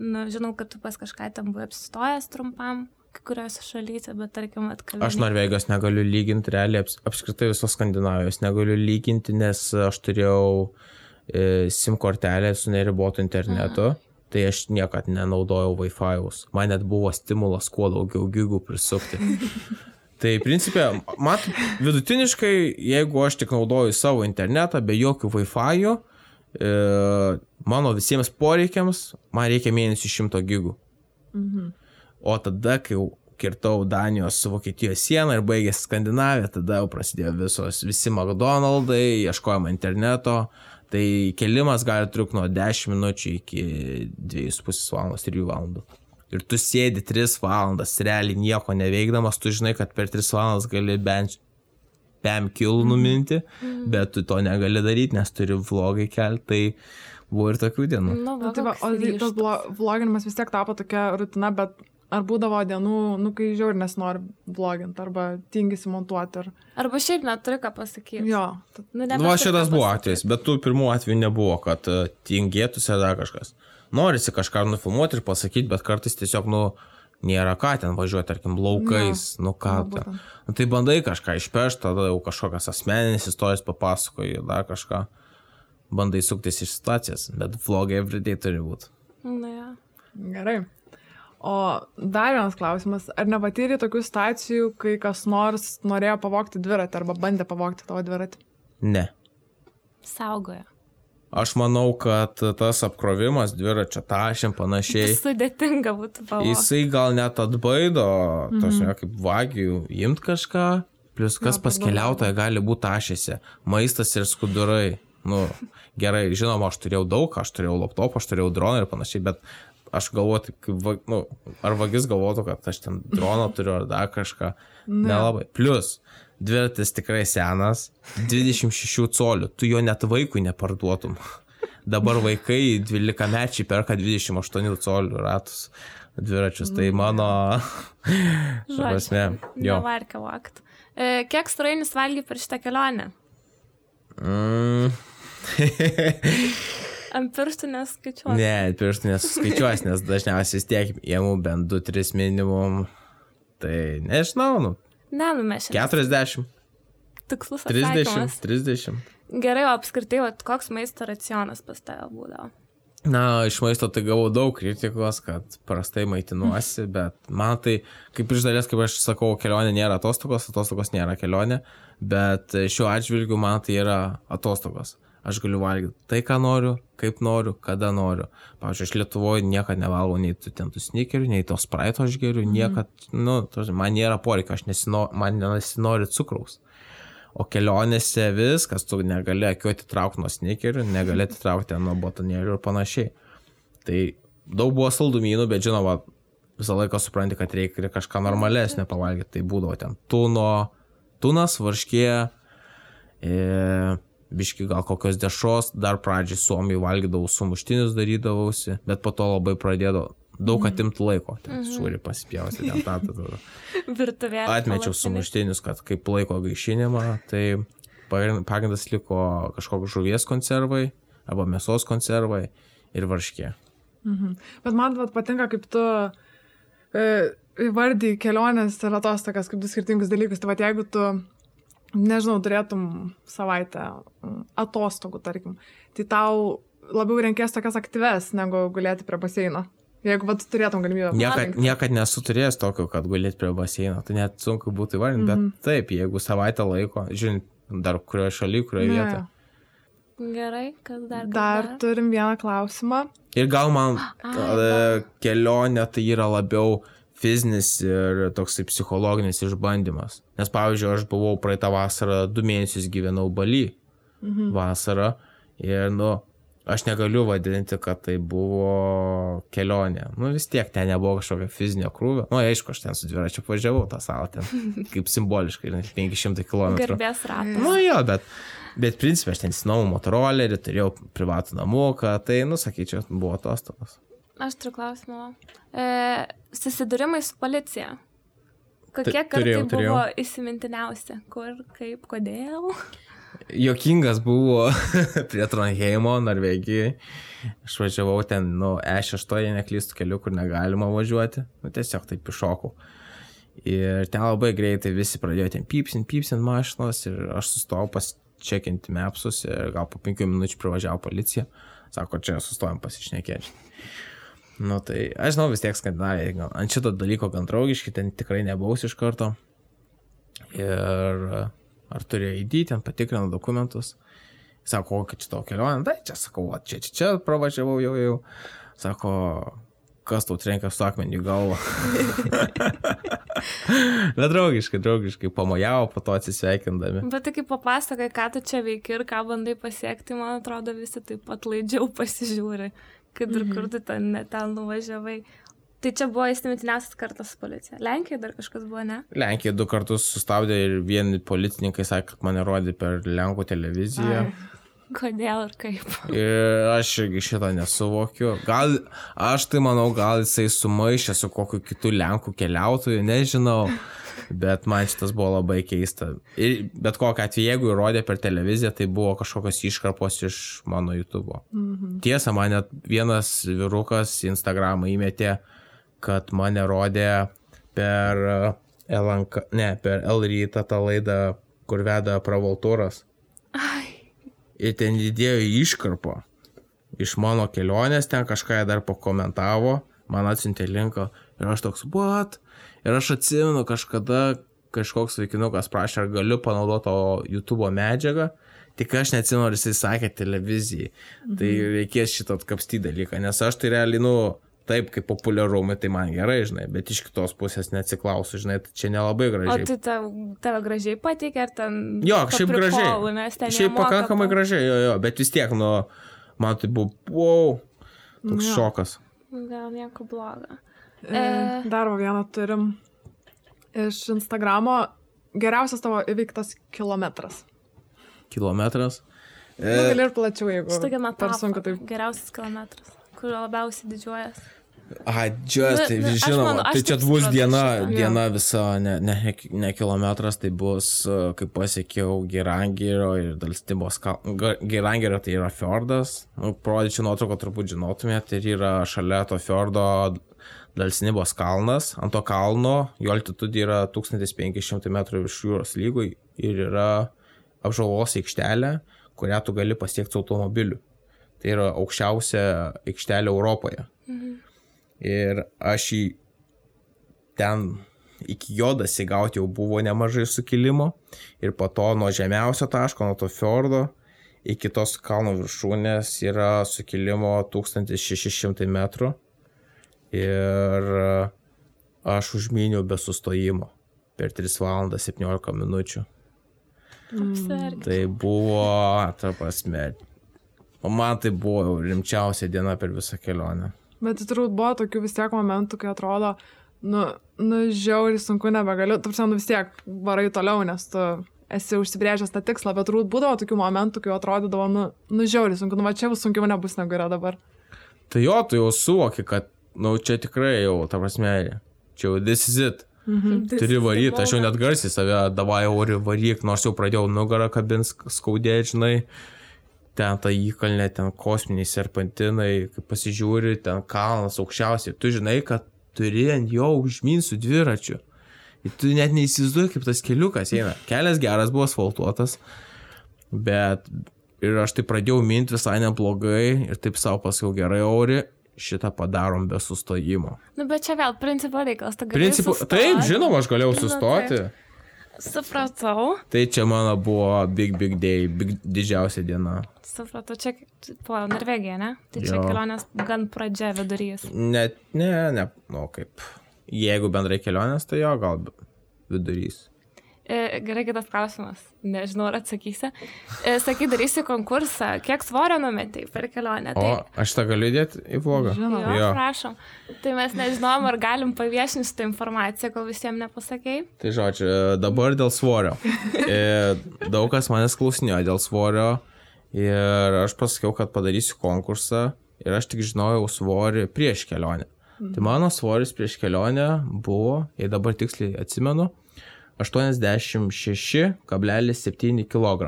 Nu, žinau, kad tu pas kažką ten buvai apsistojęs trumpam, kai kuriuose šalyse, bet tarkim atkalbėjai. Aš Norvegijos negaliu lyginti, realiai aps- apskritai visos Skandinavijos negaliu lyginti, nes aš turėjau e, SIM kortelę su neribotu internetu, tai aš niekad nenaudojau Wi-Fi'aus. Man net buvo stimulas kuo daugiau gigų prisukti. Tai principė, mat, vidutiniškai, jeigu aš tik naudoju savo internetą be jokių Wi-Fi'ų, e, mano visiems poreikiams, man reikia mėnesį 100 gigų. O tada, kai jau kirtau Danijos su Vokietijos sieną ir baigėsi Skandinavija, tada jau prasidėjo visos, visi McDonald'ai, ieškojama interneto. Tai kelimas gali trukti nuo 10 minučių iki 2,5 valandos, 3 valandų. Ir tu sėdi 3 valandas, realiai nieko neveikdamas, tu žinai, kad per 3 valandas gali bent 5 kilų numinti, bet tu to negali daryti, nes turi vlogai kelti. Tai buvo ir tokių dienų. Nu, Nu, va, tai va, o tai tas vloginimas vis tiek tapo tokia rutina, bet ar būdavo dienų, nu, kai žiaur nesinori vloginti arba tingisi montuoti. Ar... Arba šiaip neturi ką pasakyti. Jo, Nu, Nu, va šitas buvo atvejis, bet tų pirmų atvejų nebuvo, kad uh, tingėtųsi ar dar kažkas. Norisi kažką nufilmuoti ir pasakyti, bet kartais tiesiog, nu, nėra ką ten važiuoti, tarkim, laukais, nu ką nu, ten. Nu, tai bandai kažką išpešti, tada jau kažkokias asmeninės istorijas papasakoji, dar kažką. bandai suktis iš situacijos, bet vlogai everyday turi būti. Na, ja. Gerai. O dar vienas klausimas. Ar nepatyrė tokių situacijų, kai kas nors norėjo pavogti dviratį arba bandė pavogti tavo dviratį? Ne. Saugoja. Aš manau, kad tas apkrovimas dviračio tašėm panašiai, Sudėtinga būtų pavogti. jisai gal net atbaido, mhm. tas ne kaip vagių, imt kažką, plus kas Jo, pas parduoda. keliautoją gali būti tašėse, maistas ir skudurai. Nu, gerai, žinoma, aš turėjau daug, aš turėjau laptopą, aš turėjau droną ir panašiai, bet aš galvoju, taip, kaip, nu, ar vagis galvotų, kad aš ten droną turiu ar dar kažką. Nelabai. Plus, dviratis tikrai senas, 26 colių, tu jo net vaikui neparduotum. Dabar vaikai 12 mečiai perka 28 colių ratus dviračius, tai mano... jo. Nevarkia vakt. E, kiek strainis valgy per šitą kelionę? Mm. Ant pirštų neskaičiuoju. ne, pirštų nesuskaičiuos, nes dažniausiai vis tiek jėmų bent 2-3 minimum. Tai nežinau, nu, Ne, numešė. 40, Tikslus 30, atsakymas. 30. Gerai, o apskritai, vat, koks maisto racionas pas tave būdavo? Na, iš maisto tai gavau daug kritikos, kad prastai maitinuosi, bet man tai, kaip iš dalies, kaip aš sakau, kelionė nėra atostogos, atostogos nėra kelionė, bet šiuo atžvilgiu man tai yra atostogos. Aš galiu valgyti tai, ką noriu, kaip noriu, kada noriu. Pavyzdžiui, aš Lietuvoje niekada nevalgau nei tų ten tų snikerių, nei to spraito aš geriu, niekad, nu, tos- man nėra poreikio, aš nesino, man nesinori cukraus. O kelionėse viskas, tu negali akių atitraukti nuo snikerių, negali atitraukti nuo botanėlių ir panašiai. Tai daug buvo saldumynų, bet žinoma, visą laiką supranti, kad reikia kažką normalesnio pavalgyti. Tai būdavo ten tuno, tunas, varškė, e, biški gal kokios dešros, dar pradžiai suomiai valgydavau sumuštinius darydavausi, bet po to labai pradėdavo daug atimti laiko, ten sūrį pasipjausti, ten tą, tą. Virtuvė. Atmečiau sumuštinius, kad kaip laiko gaišinimą, tai pagrind- pagrindas liko kažkoks žuvies konservai arba mėsos konservai ir varškė. Bet man vat, patinka, kaip tu e, įvardyji kelionės ir atostogas kaip du skirtingus dalykus. Tai vat, jeigu tu, nežinau, turėtum savaitę mm, atostogų, tarkim, tai tau labiau renkės tokias aktyves, negu gulėti prie baseino. Jeigu vat, turėtum galimybę. Niekad, niekad nesu turėjęs tokio, kad gulėt prie baseino, tai net sunku būtų įvardinti, Mhm. bet taip, jeigu savaitę laiko, žiūrint, dar kurioje šalyje, kurioje Ne. vietoje. Gerai, kas dar? kas Dar turim vieną klausimą. Ir gal man Ai, kelionė tai yra labiau fizinis ir toksai psichologinis išbandymas. Nes pavyzdžiui, aš buvau praeitą vasarą, du mėnesius gyvenau Bali Mhm. vasarą ir, nu, aš negaliu vadinti, kad tai buvo kelionė. Nu, vis tiek ten nebuvo kažkokio fizinio krūvio. Nu, aišku, aš ten su dviračiu važiavau tą salą ten, kaip simboliškai, žinai, 500 km. Garbės ratas. Nu jo, bet, bet principė aš ten sinau motorolerį, turėjau privatų namuką, tai, nu, sakyčiau, buvo atostogos. Aš turiu klausimą. E, susidūrimai su policija. Kokie kartai buvo įsimintiniausi? Kur, kaip, kodėl? Jokingas buvo prie Tronheimo, Norvegijoje. Aš važiavau ten, nu, E6, jei neklystų keliu, kur negalima važiuoti. Nu, tiesiog taip iššokau. Ir ten labai greitai visi pradėjo ten pypsint, pypsint mašinos ir aš sustojau pasičekinti mapsus ir gal po penkių minučių privažiavo policija. Sako, čia sustojom pasišnekėti. Nu tai, aš žinau, vis tiek skandinavai, ant šito dalyko gan draugiški, ten tikrai nebaus iš karto. Ir ar turi ID, ten patikrino dokumentus. Sako, kad čia tavo kelionė, tai čia sakau, va, čia, čia, čia pravažiavau jau, jau. Sako, kas tau trenkia su akmeniu galvą. Bet draugiškai, draugiškai pamojavo, po to atsisveikindami. Bet tai kaip papasakai, ką tu čia veiki ir ką bandai pasiekti, man atrodo, visi taip pat laidžiau pasižiūri, kad ir kur tu ten, ten nuvažiavai. Tai čia buvo įsimintiniausias kartas su policija. Lenkija dar kažkas buvo, ne? Lenkija du kartus sustabdė ir vieni policininkai sakė, kad mane rodė per Lenkų televiziją. Ai. Kodėl ir kaip? Ir aš irgi šitą nesuvokiu. Gal, aš tai manau, gal jisai sumaišė su kokiu kitu Lenkų keliautoju, nežinau. Bet man šitas buvo labai keista. Ir bet kokią atveju, jeigu įrodė per televiziją, tai buvo kažkokios iškarpos iš mano YouTube. Mhm. Tiesa, man net vienas vyrukas Instagramą įmetė, kad mane rodė per LNK, ne, per L rytą tą laidą, kur veda pravaltūras. Ai, ir ten įdėjo iškarpą iš mano kelionės, ten kažką dar pakomentavo, man atsiuntė linką ir aš toks, what? Ir aš atsimenu kažkada kažkoks vaikinukas prašė, ar galiu panaudoti to YouTube medžiagą, tik aš neatsimenu, ar jisai sakė televizijai. Mhm. Tai reikės šitą atkapstyti dalyką, nes aš tai realiai, nu, taip kaip populiarumai, tai man gerai, žinai, bet iš kitos pusės neatsiklausiu, žinai, tai čia nelabai gražiai. O tai tave, tave gražiai patikė, ar ten... Jo, šiaip gražiai. Šiaip pakankamai to... gražiai, jo, jo, bet vis tiek, nu, man tai buvo, wow, toks jo. šokas. Gal nieko blogo. E, dar vieną turim iš Instagramo geriausias tavo įveiktas kilometras. Kilometras. Nu, e... Nu, gali ir plačiau, jeigu. Su tokia metafora. Geriausias kilometras, kuriuo labiausiai didžiuojas. A, just, tai nu, žinoma, manau, tai čia bus diena, šitą. diena visa, ne, ne, ne kilometras, tai bus, e, kai pasiekiau Gerangerio ir Dalstybos kalną. Gerangerio tai yra fjordas, nu, parodyčiau nuotrauką, turbūt žinotumėte, ir yra šalia to fjordo Dalsnibos kalnas. Ant to kalno jo altitudė yra 1500 m virš jūros lygų ir yra apžalos aikštelė, kurią tu gali pasiekti automobiliu. Tai yra aukščiausia aikštelė Europoje. Mhm. Ir aš į ten iki jo dasigauti jau buvo nemažai sukilimo. Ir po to nuo žemiausio taško, nuo to fjordo, iki tos kalno viršūnės yra sukilimo 1600 metrų ir aš užmyniau be sustojimo per 3 valandas 17 minučių. Mm. Tai buvo, ta prasme, o man tai buvo rimčiausia diena per visą kelionę. Bet tai turbūt buvo tokių vis tiek momentų, kai atrodo, nu, nu žiauriai sunku nebegaliu, tu nu vis tiek varai toliau, nes tu esi užsibrėžęs tą tikslą, bet turbūt būdavo tokių momentų, kai atrodydavo, nu, nu žiauriai sunku, nu va čia bus sunkiau nebus negu yra dabar. Tai jo, tu jau suvoki, kad nu, čia tikrai jau, ta prasme, čia jau this is it. Mhm. Turi varyti, aš jau net garsiai save davai ori varyk, nors jau pradėjau nugarą kabins skaudėti, žinai, ten ta įkalnė, ten kosminiai serpantinai, kai pasižiūri, ten kalnas aukščiausiai, tu žinai, kad turi ant jo užmin su dviračiu. Ir tu net neįsivaizduoji, kaip tas keliukas eina. Kelias geras buvo asfaltuotas, bet ir aš tai pradėjau minti visai neblogai ir taip savo pasakiau gerai ori šitą padarom be sustojimo. Nu, bet čia vėl principo reikalas. Principu, taip, žinoma, aš galėjau nu, sustoti. Nu, Supratau. Tai čia mano buvo big, big day, big, didžiausia diena. Supratau, čia po Norvegija, ne? Tai čia jo. kelionės gan pradžia vidurys. Net, ne, ne, nu kaip. Jeigu bendrai kelionės, tai jo, gal vidurys. E, gerai, kitas klausimas. Nežinau, ar atsakysi. E, sakai, darysi konkursą. Kiek svorio numetai per kelionę? Tai... O, aš tą galiu įdėti į vlogą. Žinoma, jo, jo. prašom. Tai mes nežinom, ar galim paviešinti šitą informaciją, kol visiems nepasakėjai. Tai žodžiu, dabar dėl svorio. E, daug kas manęs klausinėjo dėl svorio ir aš pasakiau, kad padarysiu konkursą ir aš tik žinojau svorį prieš kelionę. Mhm. Tai mano svoris prieš kelionę buvo, jei dabar tiksliai atsimenu, 86,7 kg.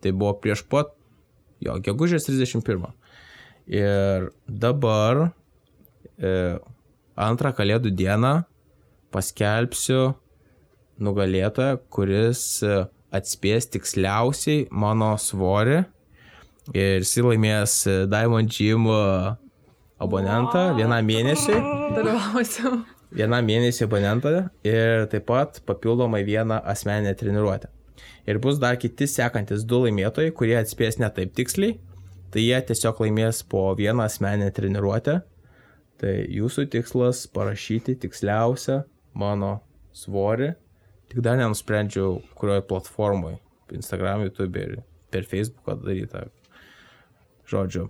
Tai buvo prieš pat, jo, gegužės 31. Ir dabar e, antrą kalėdų dieną paskelbsiu nugalėtoją, kuris e, atspės tiksliausiai mano svorį. Ir jis laimės e, Diamond Gym e, abonentą wow. vieną mėnesį. Dalyvausiu vienam mėnesį abonentą ir taip pat papildomai vieną asmeninę treniruotę. Ir bus dar kiti sekantis du laimėtojai, kurie atspės ne taip tiksliai, tai jie tiesiog laimės po vieną asmeninę treniruotę. Tai jūsų tikslas parašyti tiksliausią mano svorį, tik dar nenusprendžiau, kurioje platformoje, Instagram, YouTube ir per Facebooką darytą. Žodžiu.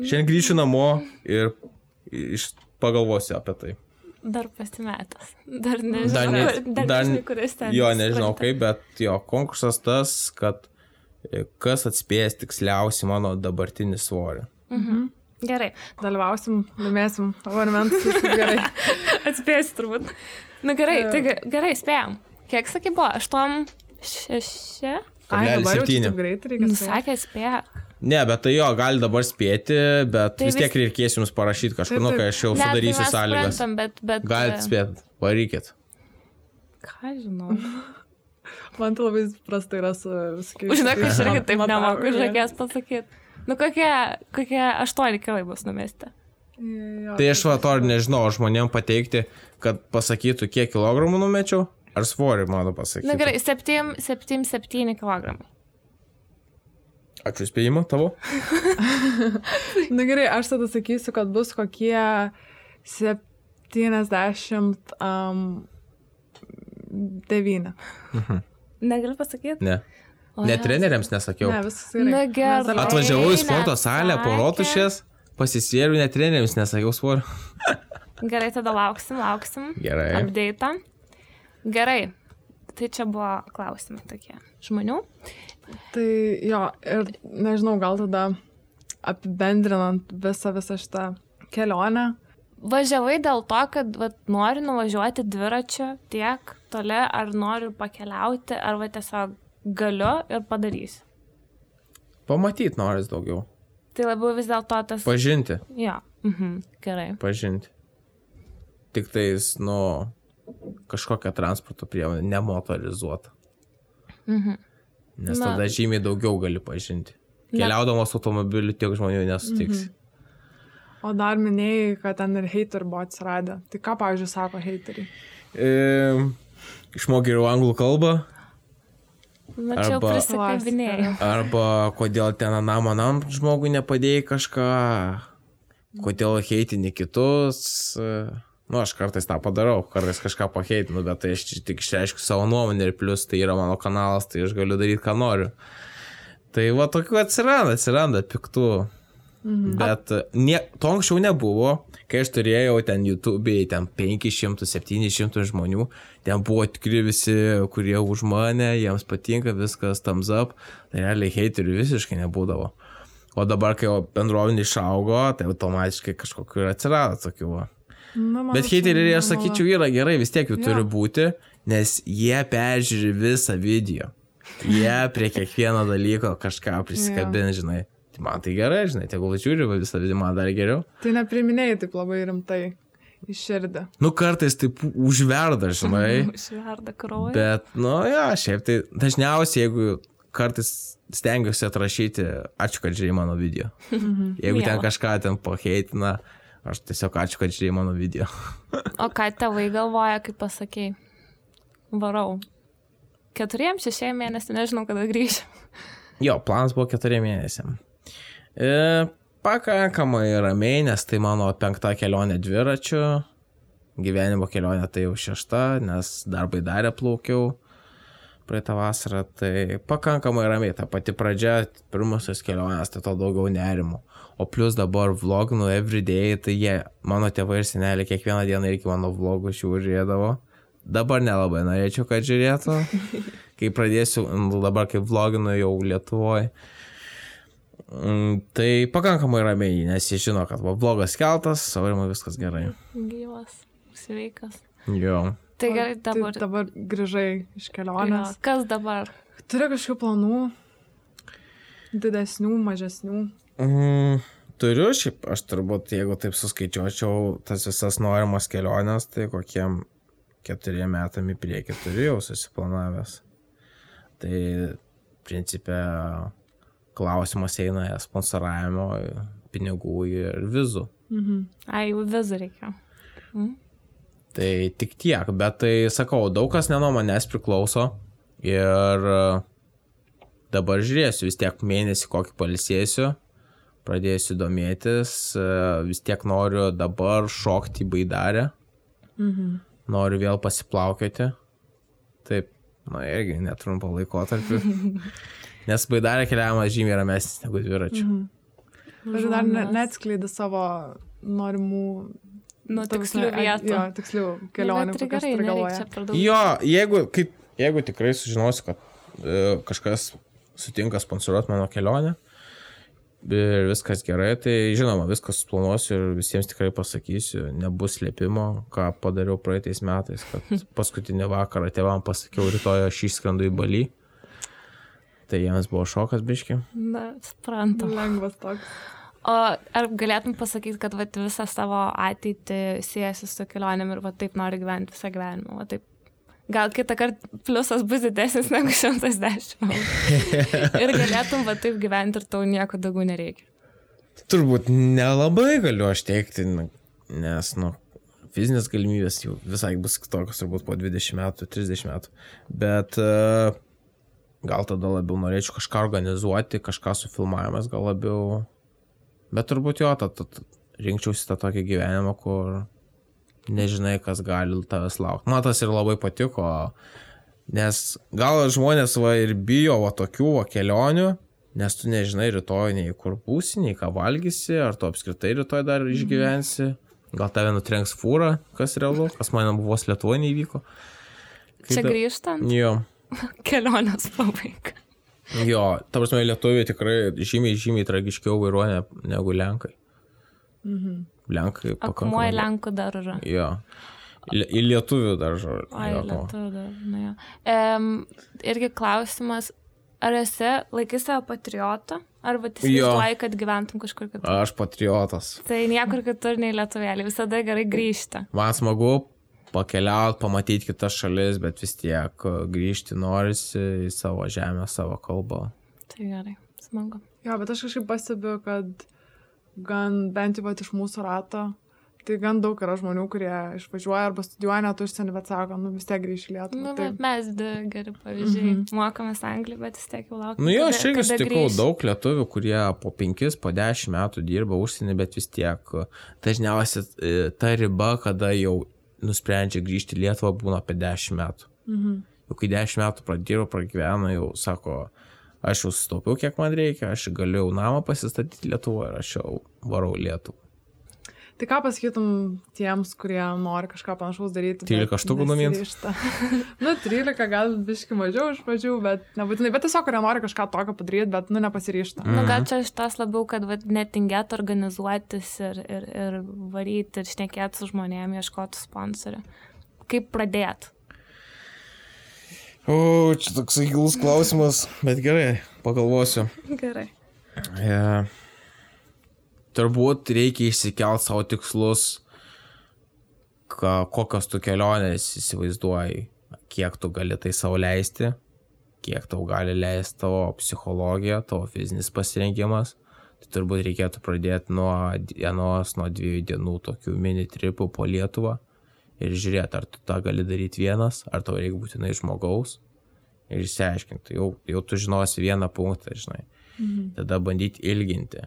Šiandien grįšiu namo ir pagalvosiu apie tai. Dar pasimetęs. Dar nežinau, dar, ne, kur, dar, dar nežinau, kuris ten. Jo, nežinau kaip, bet jo, konkursas tas, kad e, kas atspės tiksliausiai mano dabartinį svorį. Mhm. Gerai. Dalyvausim, laimėsim abonementus. Gerai. Atspėsi turbūt. Na nu, gerai, tai gerai, spėjom. Kiek sakai buvo? 8, 6? Ai, dabar jau taip greitai reikia. Sakė, spėjo. Ne, bet tai jo, gali dabar spėti, bet tai vis tiek vis... reikės jums parašyti kažkur, nu, kai aš jau ne, tai sudarysiu tai sąlygas. Bet, bet, Galit spėti, varykit. Ką žinau. Man tai labai prastai yra su. Žinok, aš irgi taip nemoku žakės pasakyti. Nu kokie, kokie aštuoni kilai bus numesti. Jo, Tai aš va to ir nežinau, žmonėm pateikti, kad pasakytų, kiek kilogramų numečiau, ar svorį mano pasakyti. Na gerai, 7-7 kg. Ačiū spėjimą tavo. Na gerai, aš tada sakysiu, kad bus kokie 70. Um, 9. Negaliu pasakyti? Ne. O, Ne treneriams nesakiau. Ne, viskas gerai. Na gerai. Atvažiavau į sporto salę po rotušės, pasisėriau, net treneriams nesakiau svorio. Gerai, tada lauksim, lauksim. Gerai. Update. Gerai. Tai čia buvo klausimai tokie žmonių. Tai jo, ir nežinau, gal tada apibendrinant visą, visą šitą kelionę. Važiavai dėl to, kad vat, nori nuvažiuoti dviračiu tiek toli, ar nori pakeliauti, ar va tiesiog galiu ir padarysiu. Pamatyt noris daugiau. Tai labiau vis dėlto tas... Pažinti. Jo. Mhm. Gerai. Pažinti. Tik tais, nu, kažkokią transporto priemonę, nemotorizuotą. Mhm. Nes Na. tada žymiai daugiau gali pažinti. Keliaudamas automobiliu tiek žmonių nesutiksi. O dar minėjai, kad ten ir hater buvo atsiradę. Tai ką, pavyzdžiui, sako hateriai? E, Išmokai ir anglų kalbą, Na čia Arba- prisikabinėjau. arba kodėl ten anam anam žmogui nepadėjai kažką, kodėl heitini kitus. e, Nu, aš kartais tą padarau, kartais kažką paheitinu, bet tai aš tik išreiškiu savo nuomonę ir plus tai yra mano kanalas, tai aš galiu daryti, ką noriu. Tai va tokių atsiranda, atsiranda piktų. Mhm. Bet e, nie, to anksčiau nebuvo, kai aš turėjau ten YouTube'ai, ten 500-700 žmonių, ten buvo tikri visi, kurie už mane, jiems patinka viskas, thumbs up, tai realiai heiterių visiškai nebūdavo. O dabar, kai jau bendruomenė išaugo, tai automatiškai kažkokiu ir atsirado tokių. Va. Na, man Bet heiteriai, aš normalu. sakyčiau, yra gerai, vis tiek jų Jo. turi būti, nes jie peržiūri visą video. Jie prie kiekvieno dalyko kažką prisikabina, žinai. Tai man tai gerai, žinai, tegul žiūri va visą video, man dar geriau. Tai nepriminėjai taip labai rimtai į širdį. Nu, kartais taip užverda, žinai. Išverda kraują. Bet, nu, jo, šiaip tai dažniausiai, jeigu kartais stengiuosi atrašyti, ačiū, kad žiūrėjai mano video. Jeigu ten kažką ten paheitina, aš tiesiog ačiū, kad žiūrėjai mano video. O ką tėvai galvoja, kaip pasakėjai? Varau. Keturiem, šešiem mėnesiam, nežinau, kada grįšiu. Jo, planas buvo keturiem mėnesiam. E, pakankamai ramiai, nes tai mano penkta kelionė dviračiu. Gyvenimo kelionė tai jau šešta, nes darbai darė plaukiau praeitą vasarą. Tai pakankamai ramiai, ta pati pradžia, pirmosios kelionės, tai to daugiau nerimo. O plus dabar vloginu everyday, tai jie, mano tėvai ir seneliai kiekvieną dieną irgi mano vlogus žiūrėdavo. Dabar nelabai norėčiau, kad žiūrėtų. Kai pradėsiu, dabar kaip vloginu jau Lietuvoje. Tai pakankamai ramiai, nes jie žino, kad va, vlogas keltas, savarimai viskas gerai. Gyvas, sveikas. Jo. Tai gerai, Tai dabar. dabar grįžai iš Jo, kelionės. Kas dabar? Turi kažkokių planų? Didesnių, mažesnių. Mm, turiu šiaip, aš turbūt, jeigu taip suskaičiuočiau tas visas norimas keliones, tai kokiem keturiem metam į priekį turiu jau susiplanavęs. Tai, principė, klausimas eina sponsoravimo, pinigų ir vizų. Mhm. Ai, jau vizų reikia. Tai tik tiek, bet tai sakau, daug kas ne nuo manęs priklauso ir dabar žiūrėsiu, vis tiek mėnesį kokį palisėsiu, pradėsiu domėtis, e, vis tiek noriu dabar šokti į baidarę, Mhm. noriu vėl pasiplaukioti. Taip, na irgi netrumpo laikotarpį. Nes baidarė keliavimas žymiai ramesnis negu dviračiu. Mhm. Bet dar ne, Žmonės. neatskleidi savo norimų... Nu, tikslių vietų. Jo, tikslių kelionių. Kokias gerai. Jo, jeigu, kaip, jeigu tikrai sužinosiu, kad e, kažkas sutinka sponsoruoti mano kelionę ir viskas gerai, tai žinoma, viskas suplanuosiu ir visiems tikrai pasakysiu, nebus slėpimo, ką padariau praeitais metais, kad paskutinį vakarą tėvam pasakiau, rytoj aš išskrendu į balį. Tai jiems buvo šokas biški. Na, suprantu. Lengvas toks. O ar galėtum pasakyti, kad vat, visą savo ateitį siejasi su kelionėm ir va taip nori gyventi visą gyvenimą? Va taip. Gal kitą kartą pliusas bus didesnis negu 110 eurų. ir galėtum va taip gyventi ir tau nieko daugiau nereikia. Turbūt nelabai galiu aš teikti, na, nes, nu, fizinės galimybės jau visai bus kitokios turbūt po 20 metų, 30 metų. Bet uh, gal tada labiau norėčiau kažką organizuoti, kažką su filmavimas gal labiau. Bet turbūt jo, tad rinkčiausi tą tokį gyvenimą, kur nežinai, kas gali tavęs laukti. Man tas ir labai patiko, nes gal žmonės va ir bijo va tokių va kelionių, nes tu nežinai rytoj nei kur būsi, nei ką valgysi, ar tu apskritai rytoj dar išgyvensi. Gal tave nutrenks fūra, kas realu, kas man buvo Lietuvoje neįvyko. Kaip Čia da- grįžtant, Jo. kelionės pabaiga. Jo, ta prasme, lietuviai tikrai žymiai, žymiai tragiškiau vairuoja negu lenkai. Mhm. Lenkai Akmuoja pakankamai. Lenkų dar yra. Jo. Į į lietuvių dar žodžiu. Ai, lietuvių dar, na jo. Um, irgi klausimas, ar esi laikai savo patriotą, ar va įsivaizduoji, kad gyventum kažkur kitur? Aš patriotas. Tai niekur kitur nei lietuvėlį, visada gerai grįžti. Man smagu pakeliauti, pamatyti kitas šalis, bet vis tiek e, grįžti norisi į savo žemę, savo kalbą. Tai gerai, smagu. Jo, bet aš kažkaip pastebiu, kad gan bent jau iš mūsų rato, tai gan daug yra žmonių, kurie išvažiuoja arba studijuoja net užsienį, bet sako, nu vis tiek grįš į Lietuvą. Nu, tai, mes du geri pavyzdžiai. Mhm. Mokomės anglį, bet vis tiek jau laukiame. Nu jo, aš irgi sutikau daug lietuvių, kurie po 5, po 10 metų dirba užsienį, bet vis tiek e, dažniausiai e, ta riba, kada jau nusprendžia grįžti į Lietuvą, būna apie 10 metų. mhm. Jau kai 10 metų pradirbo, pragyveno, jau sako, aš jau sutaupiau, kiek man reikia, aš galiu jau namą pasistatyti Lietuvoje ir aš jau varau Lietuvą. tai ką pasakytum tiems, kurie nori kažką panašaus daryti? 13 bet štukų numint? nesiryžta? nu, 13 gal biški mažiau iš pradžių, bet nebūtinai, bet tiesiog, kurie nori kažką tokio padaryti, bet, nu, nepasiryšta. Nu, gal čia iš tos labiau, kad vat, netingėtų organizuotis ir, ir, ir varyti ir šnekėti su žmonėmis, ieškoti sponsorių. Kaip pradėti? O, čia toks gilus klausimas, bet gerai, pagalvosiu. Gerai. E, turbūt reikia išsikelt savo tikslus, ka, kokios tu kelionės įsivaizduoji, kiek tu gali tai savo leisti, kiek tau gali leisti tavo psichologija, tavo fizinis pasirengimas. Tai turbūt reikėtų pradėti nuo dienos, nuo dviejų dienų tokių mini tripų po Lietuvą ir žiūrėti, ar tu tą gali daryti vienas, ar tau reikia būtinai žmogaus. Ir išsiaiškinti, jau, jau tu žinosi vieną punktą, žinai. Mhm. Tada bandyti ilginti.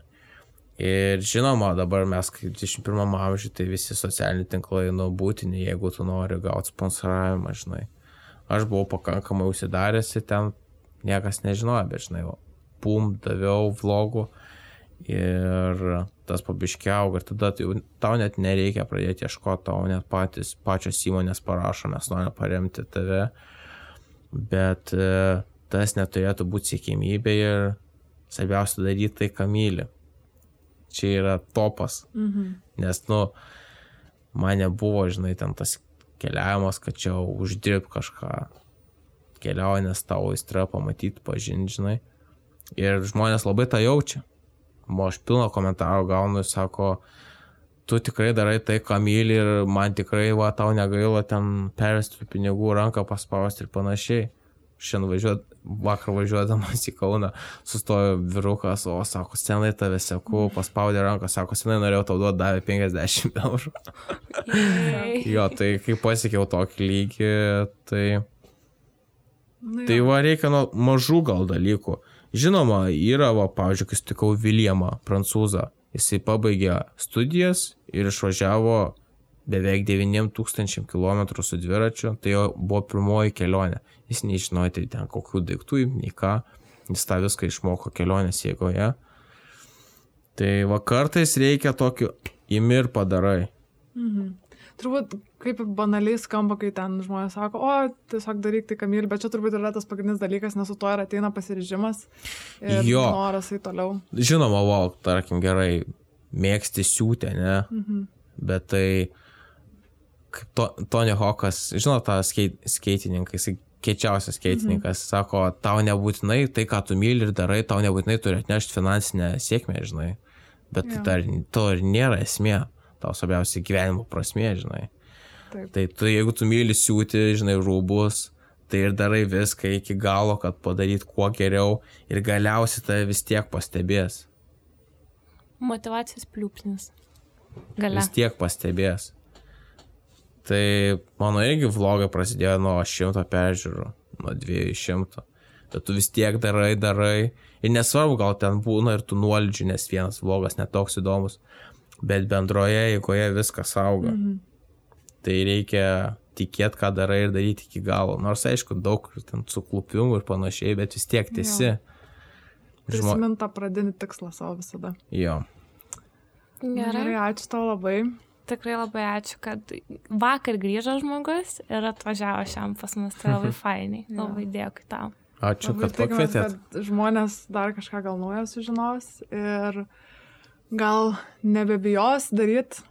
Ir žinoma, dabar mes kaip 21 amžiuje, tai visi socialiniai tinklai nu būtini, jeigu tu nori gauti sponsoravimą, žinai. Aš buvau pakankamai užsidaręs ir ten niekas nežinojo, bet žinai, pum, daviau vlogų ir tas pabiškiau ir tada tai jau tau net nereikia pradėti ieškoti, tau net patys, pačios įmonės parašo, mes norime paremti tave, bet e, tas neturėtų būti siekimybė ir svarbiausia daryti tai, ką myli. Čia yra topas, Mhm. nes, nu, man nebuvo, žinai, ten tas keliavimas, kad čia uždirb kažką. Kelionės tavo įstra pamatyti, pažinti, žinai. Ir žmonės labai tą jaučia. O aš pilno komentarų gaunu ir sako, tu tikrai darai tai, ką myli ir man tikrai, va, tau negaila ten pervesti pinigų, ranką paspausti ir panašiai. Šiandien važiuot, vakar važiuodamas į Kauną, sustojo virukas, o sako, senai tave seku, paspaudė ranką, sako, senai norėjau tau duoti, davė 50 eurų. Jo, tai kai pasiekiau tokį lygį, tai Nu, Tai va reikia nuo mažų gal dalykų. Žinoma, yra, va, pavyzdžiui, kai sutikau Viljamą, prancūzą, jisai pabaigė studijas ir išvažiavo beveik 9000 km su dviračiu, tai jo buvo pirmoji kelionė. Jis nežinojo tai ten kokių daiktų, nei ką, jis tą viską išmoko kelionės jėgoje. Tai va kartais reikia tokiu imi ir padarai. Mhm. Turbūt kaip banaliai skamba, kai ten žmonės sako, o tiesiog daryk tai, ką myli, bet čia turbūt yra tas pagrindinis dalykas, nes su to ir ateina pasiryžimas ir Jo. noras į toliau. Žinoma, va, tarkim gerai, mėgsti siūtę, ne? Mhm. Bet tai kaip to, Tony Hawkas, žinot, tą skate, skaitininką, jis kiečiausias skaitininkas, mhm. sako, tau nebūtinai tai, ką tu myli ir darai, tau nebūtinai turi atnešti finansinę sėkmę, žinai. Bet Jo. tai dar, to ir nėra esmė, tau svarbiausia gyvenimo prasmė, žinai. Taip. Tai tu, jeigu tu myli siūti, žinai, rūbus, tai ir darai viską iki galo, kad padaryt kuo geriau ir galiausiai tave vis tiek pastebės. Motivacijos pliūpsnis. Gale. Vis tiek pastebės. Tai mano irgi vlogai prasidėjo nuo šimto peržiūrų, nuo dviejų šimtų. Bet tu vis tiek darai, darai. Ir nesvarbu, gal ten būna ir tų nuolydžių, nes vienas vlogas netoks įdomus. Bet bendroje eigoje viskas auga. Mhm. Tai reikia tikėti, ką darai ir daryti iki galo. Nors aišku, daug ten suklupimų ir panašiai, bet vis tiek tiesi. Prisimint tą pradinį tikslą savo visada. Jo. Gerai. Gerai, ačiū tau labai. Tikrai labai ačiū, kad vakar grįžo žmogus ir atvažiavo šiam pas mus. Tai labai fainiai. Jo. Labai dėkui tau. Ačiū, Labai kad tikimės, pakvietėt. kad žmonės dar kažką gal naujo sužinos ir gal nebebijos daryti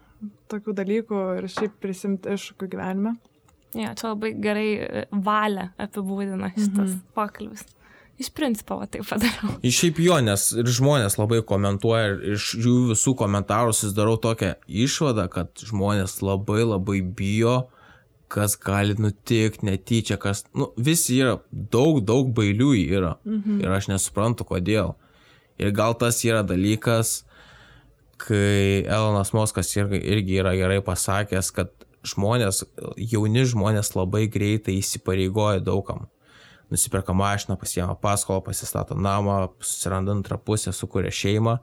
tokių dalykų ir šiaip prisimti iššūkių gyvenime. Jo, čia labai gerai e, valią apibūdina šitas mhm. pokalbis. Iš principo, va taip padariau. Iš šiaip jo, nes ir žmonės labai komentuoja ir iš jų visų komentarų susidarau tokią išvadą, kad žmonės labai labai bijo, kas gali nutikti netyčia, kas, nu, visi yra, daug, daug bailių yra. Mhm. Ir aš nesuprantu, kodėl. Ir gal tas yra dalykas, kai Elonas Moskas irgi, irgi yra gerai pasakęs, kad žmonės, jauni žmonės labai greitai įsipareigoja daugam. Nusiperka mašiną, pasiema paskolą, pasistato namą, susiranda antrą pusę, sukuria šeimą.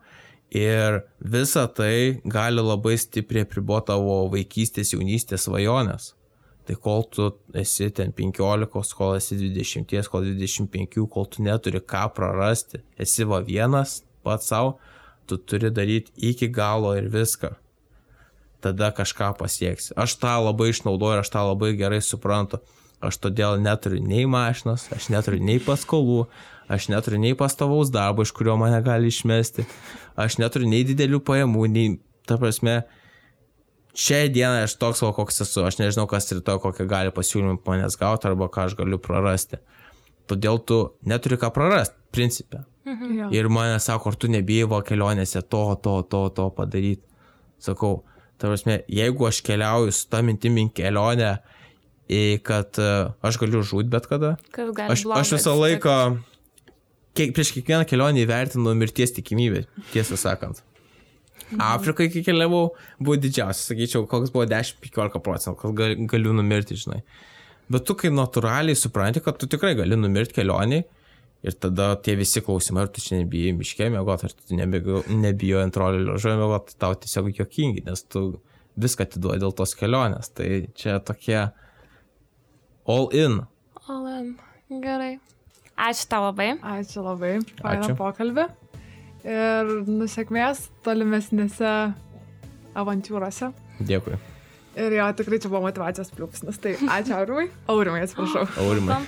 Ir visa tai gali labai stipriai apriboti tavo vaikystės, jaunystės svajonės. Tai kol tu esi ten 15, kol esi 20, kol 25, kol tu neturi ką prarasti, esi va vienas pats savo, tu turi daryti iki galo ir viską. Tada kažką pasieksi. Aš tą labai išnaudoju aš tą labai gerai suprantu. Aš todėl neturiu nei mašinos, aš neturiu nei paskolų, aš neturiu nei pastovaus darbo, iš kurio mane gali išmesti, aš neturiu nei didelių pajamų, nei, ta prasme, šią dieną aš toks, o koks esu, aš nežinau, kas rytoj kokią gali pasiūlymą manęs gauti arba ką aš galiu prarasti. Todėl tu neturi ką prarasti, principė. Jo. Ir mane sako, ar tu nebijai va kelionėse to, to, to, to padaryti. Sakau, ta prasme, jeigu aš keliauju su tą mintimi į kelionę, kad e, aš galiu žūti bet kada, aš, aš visą laiką, kiek, prieš kiekvieną kelionę įvertinu mirties tikimybę, tiesą sakant. Afrikai, kai keliavau, buvo didžiausias, sakyčiau, koks buvo 10-15 procentų, kad gal- galiu numirti, žinai. Bet tu kai natūraliai supranti, kad tu tikrai gali numirti kelioniai ir tada tie visi klausimai, ar tu čia nebijai miškė mėgoti, ar tu nebijo, nebijo ant rolio liuožio mėgoti, tau tiesiog jokingi, nes tu viską atiduodi dėl tos kelionės. Tai čia tokie all in. Olen. Gerai. Ačiū tau labai. Ačiū labai. Ačiū. pokalbį. Ir nusekmės tolimesnėse avantūrose. Dėkui. Ir jo, tikrai čia buvo motivacijos pliūpsnis. Tai ačiū Aurimai. Aurimai, atsiprašau. Aurimai.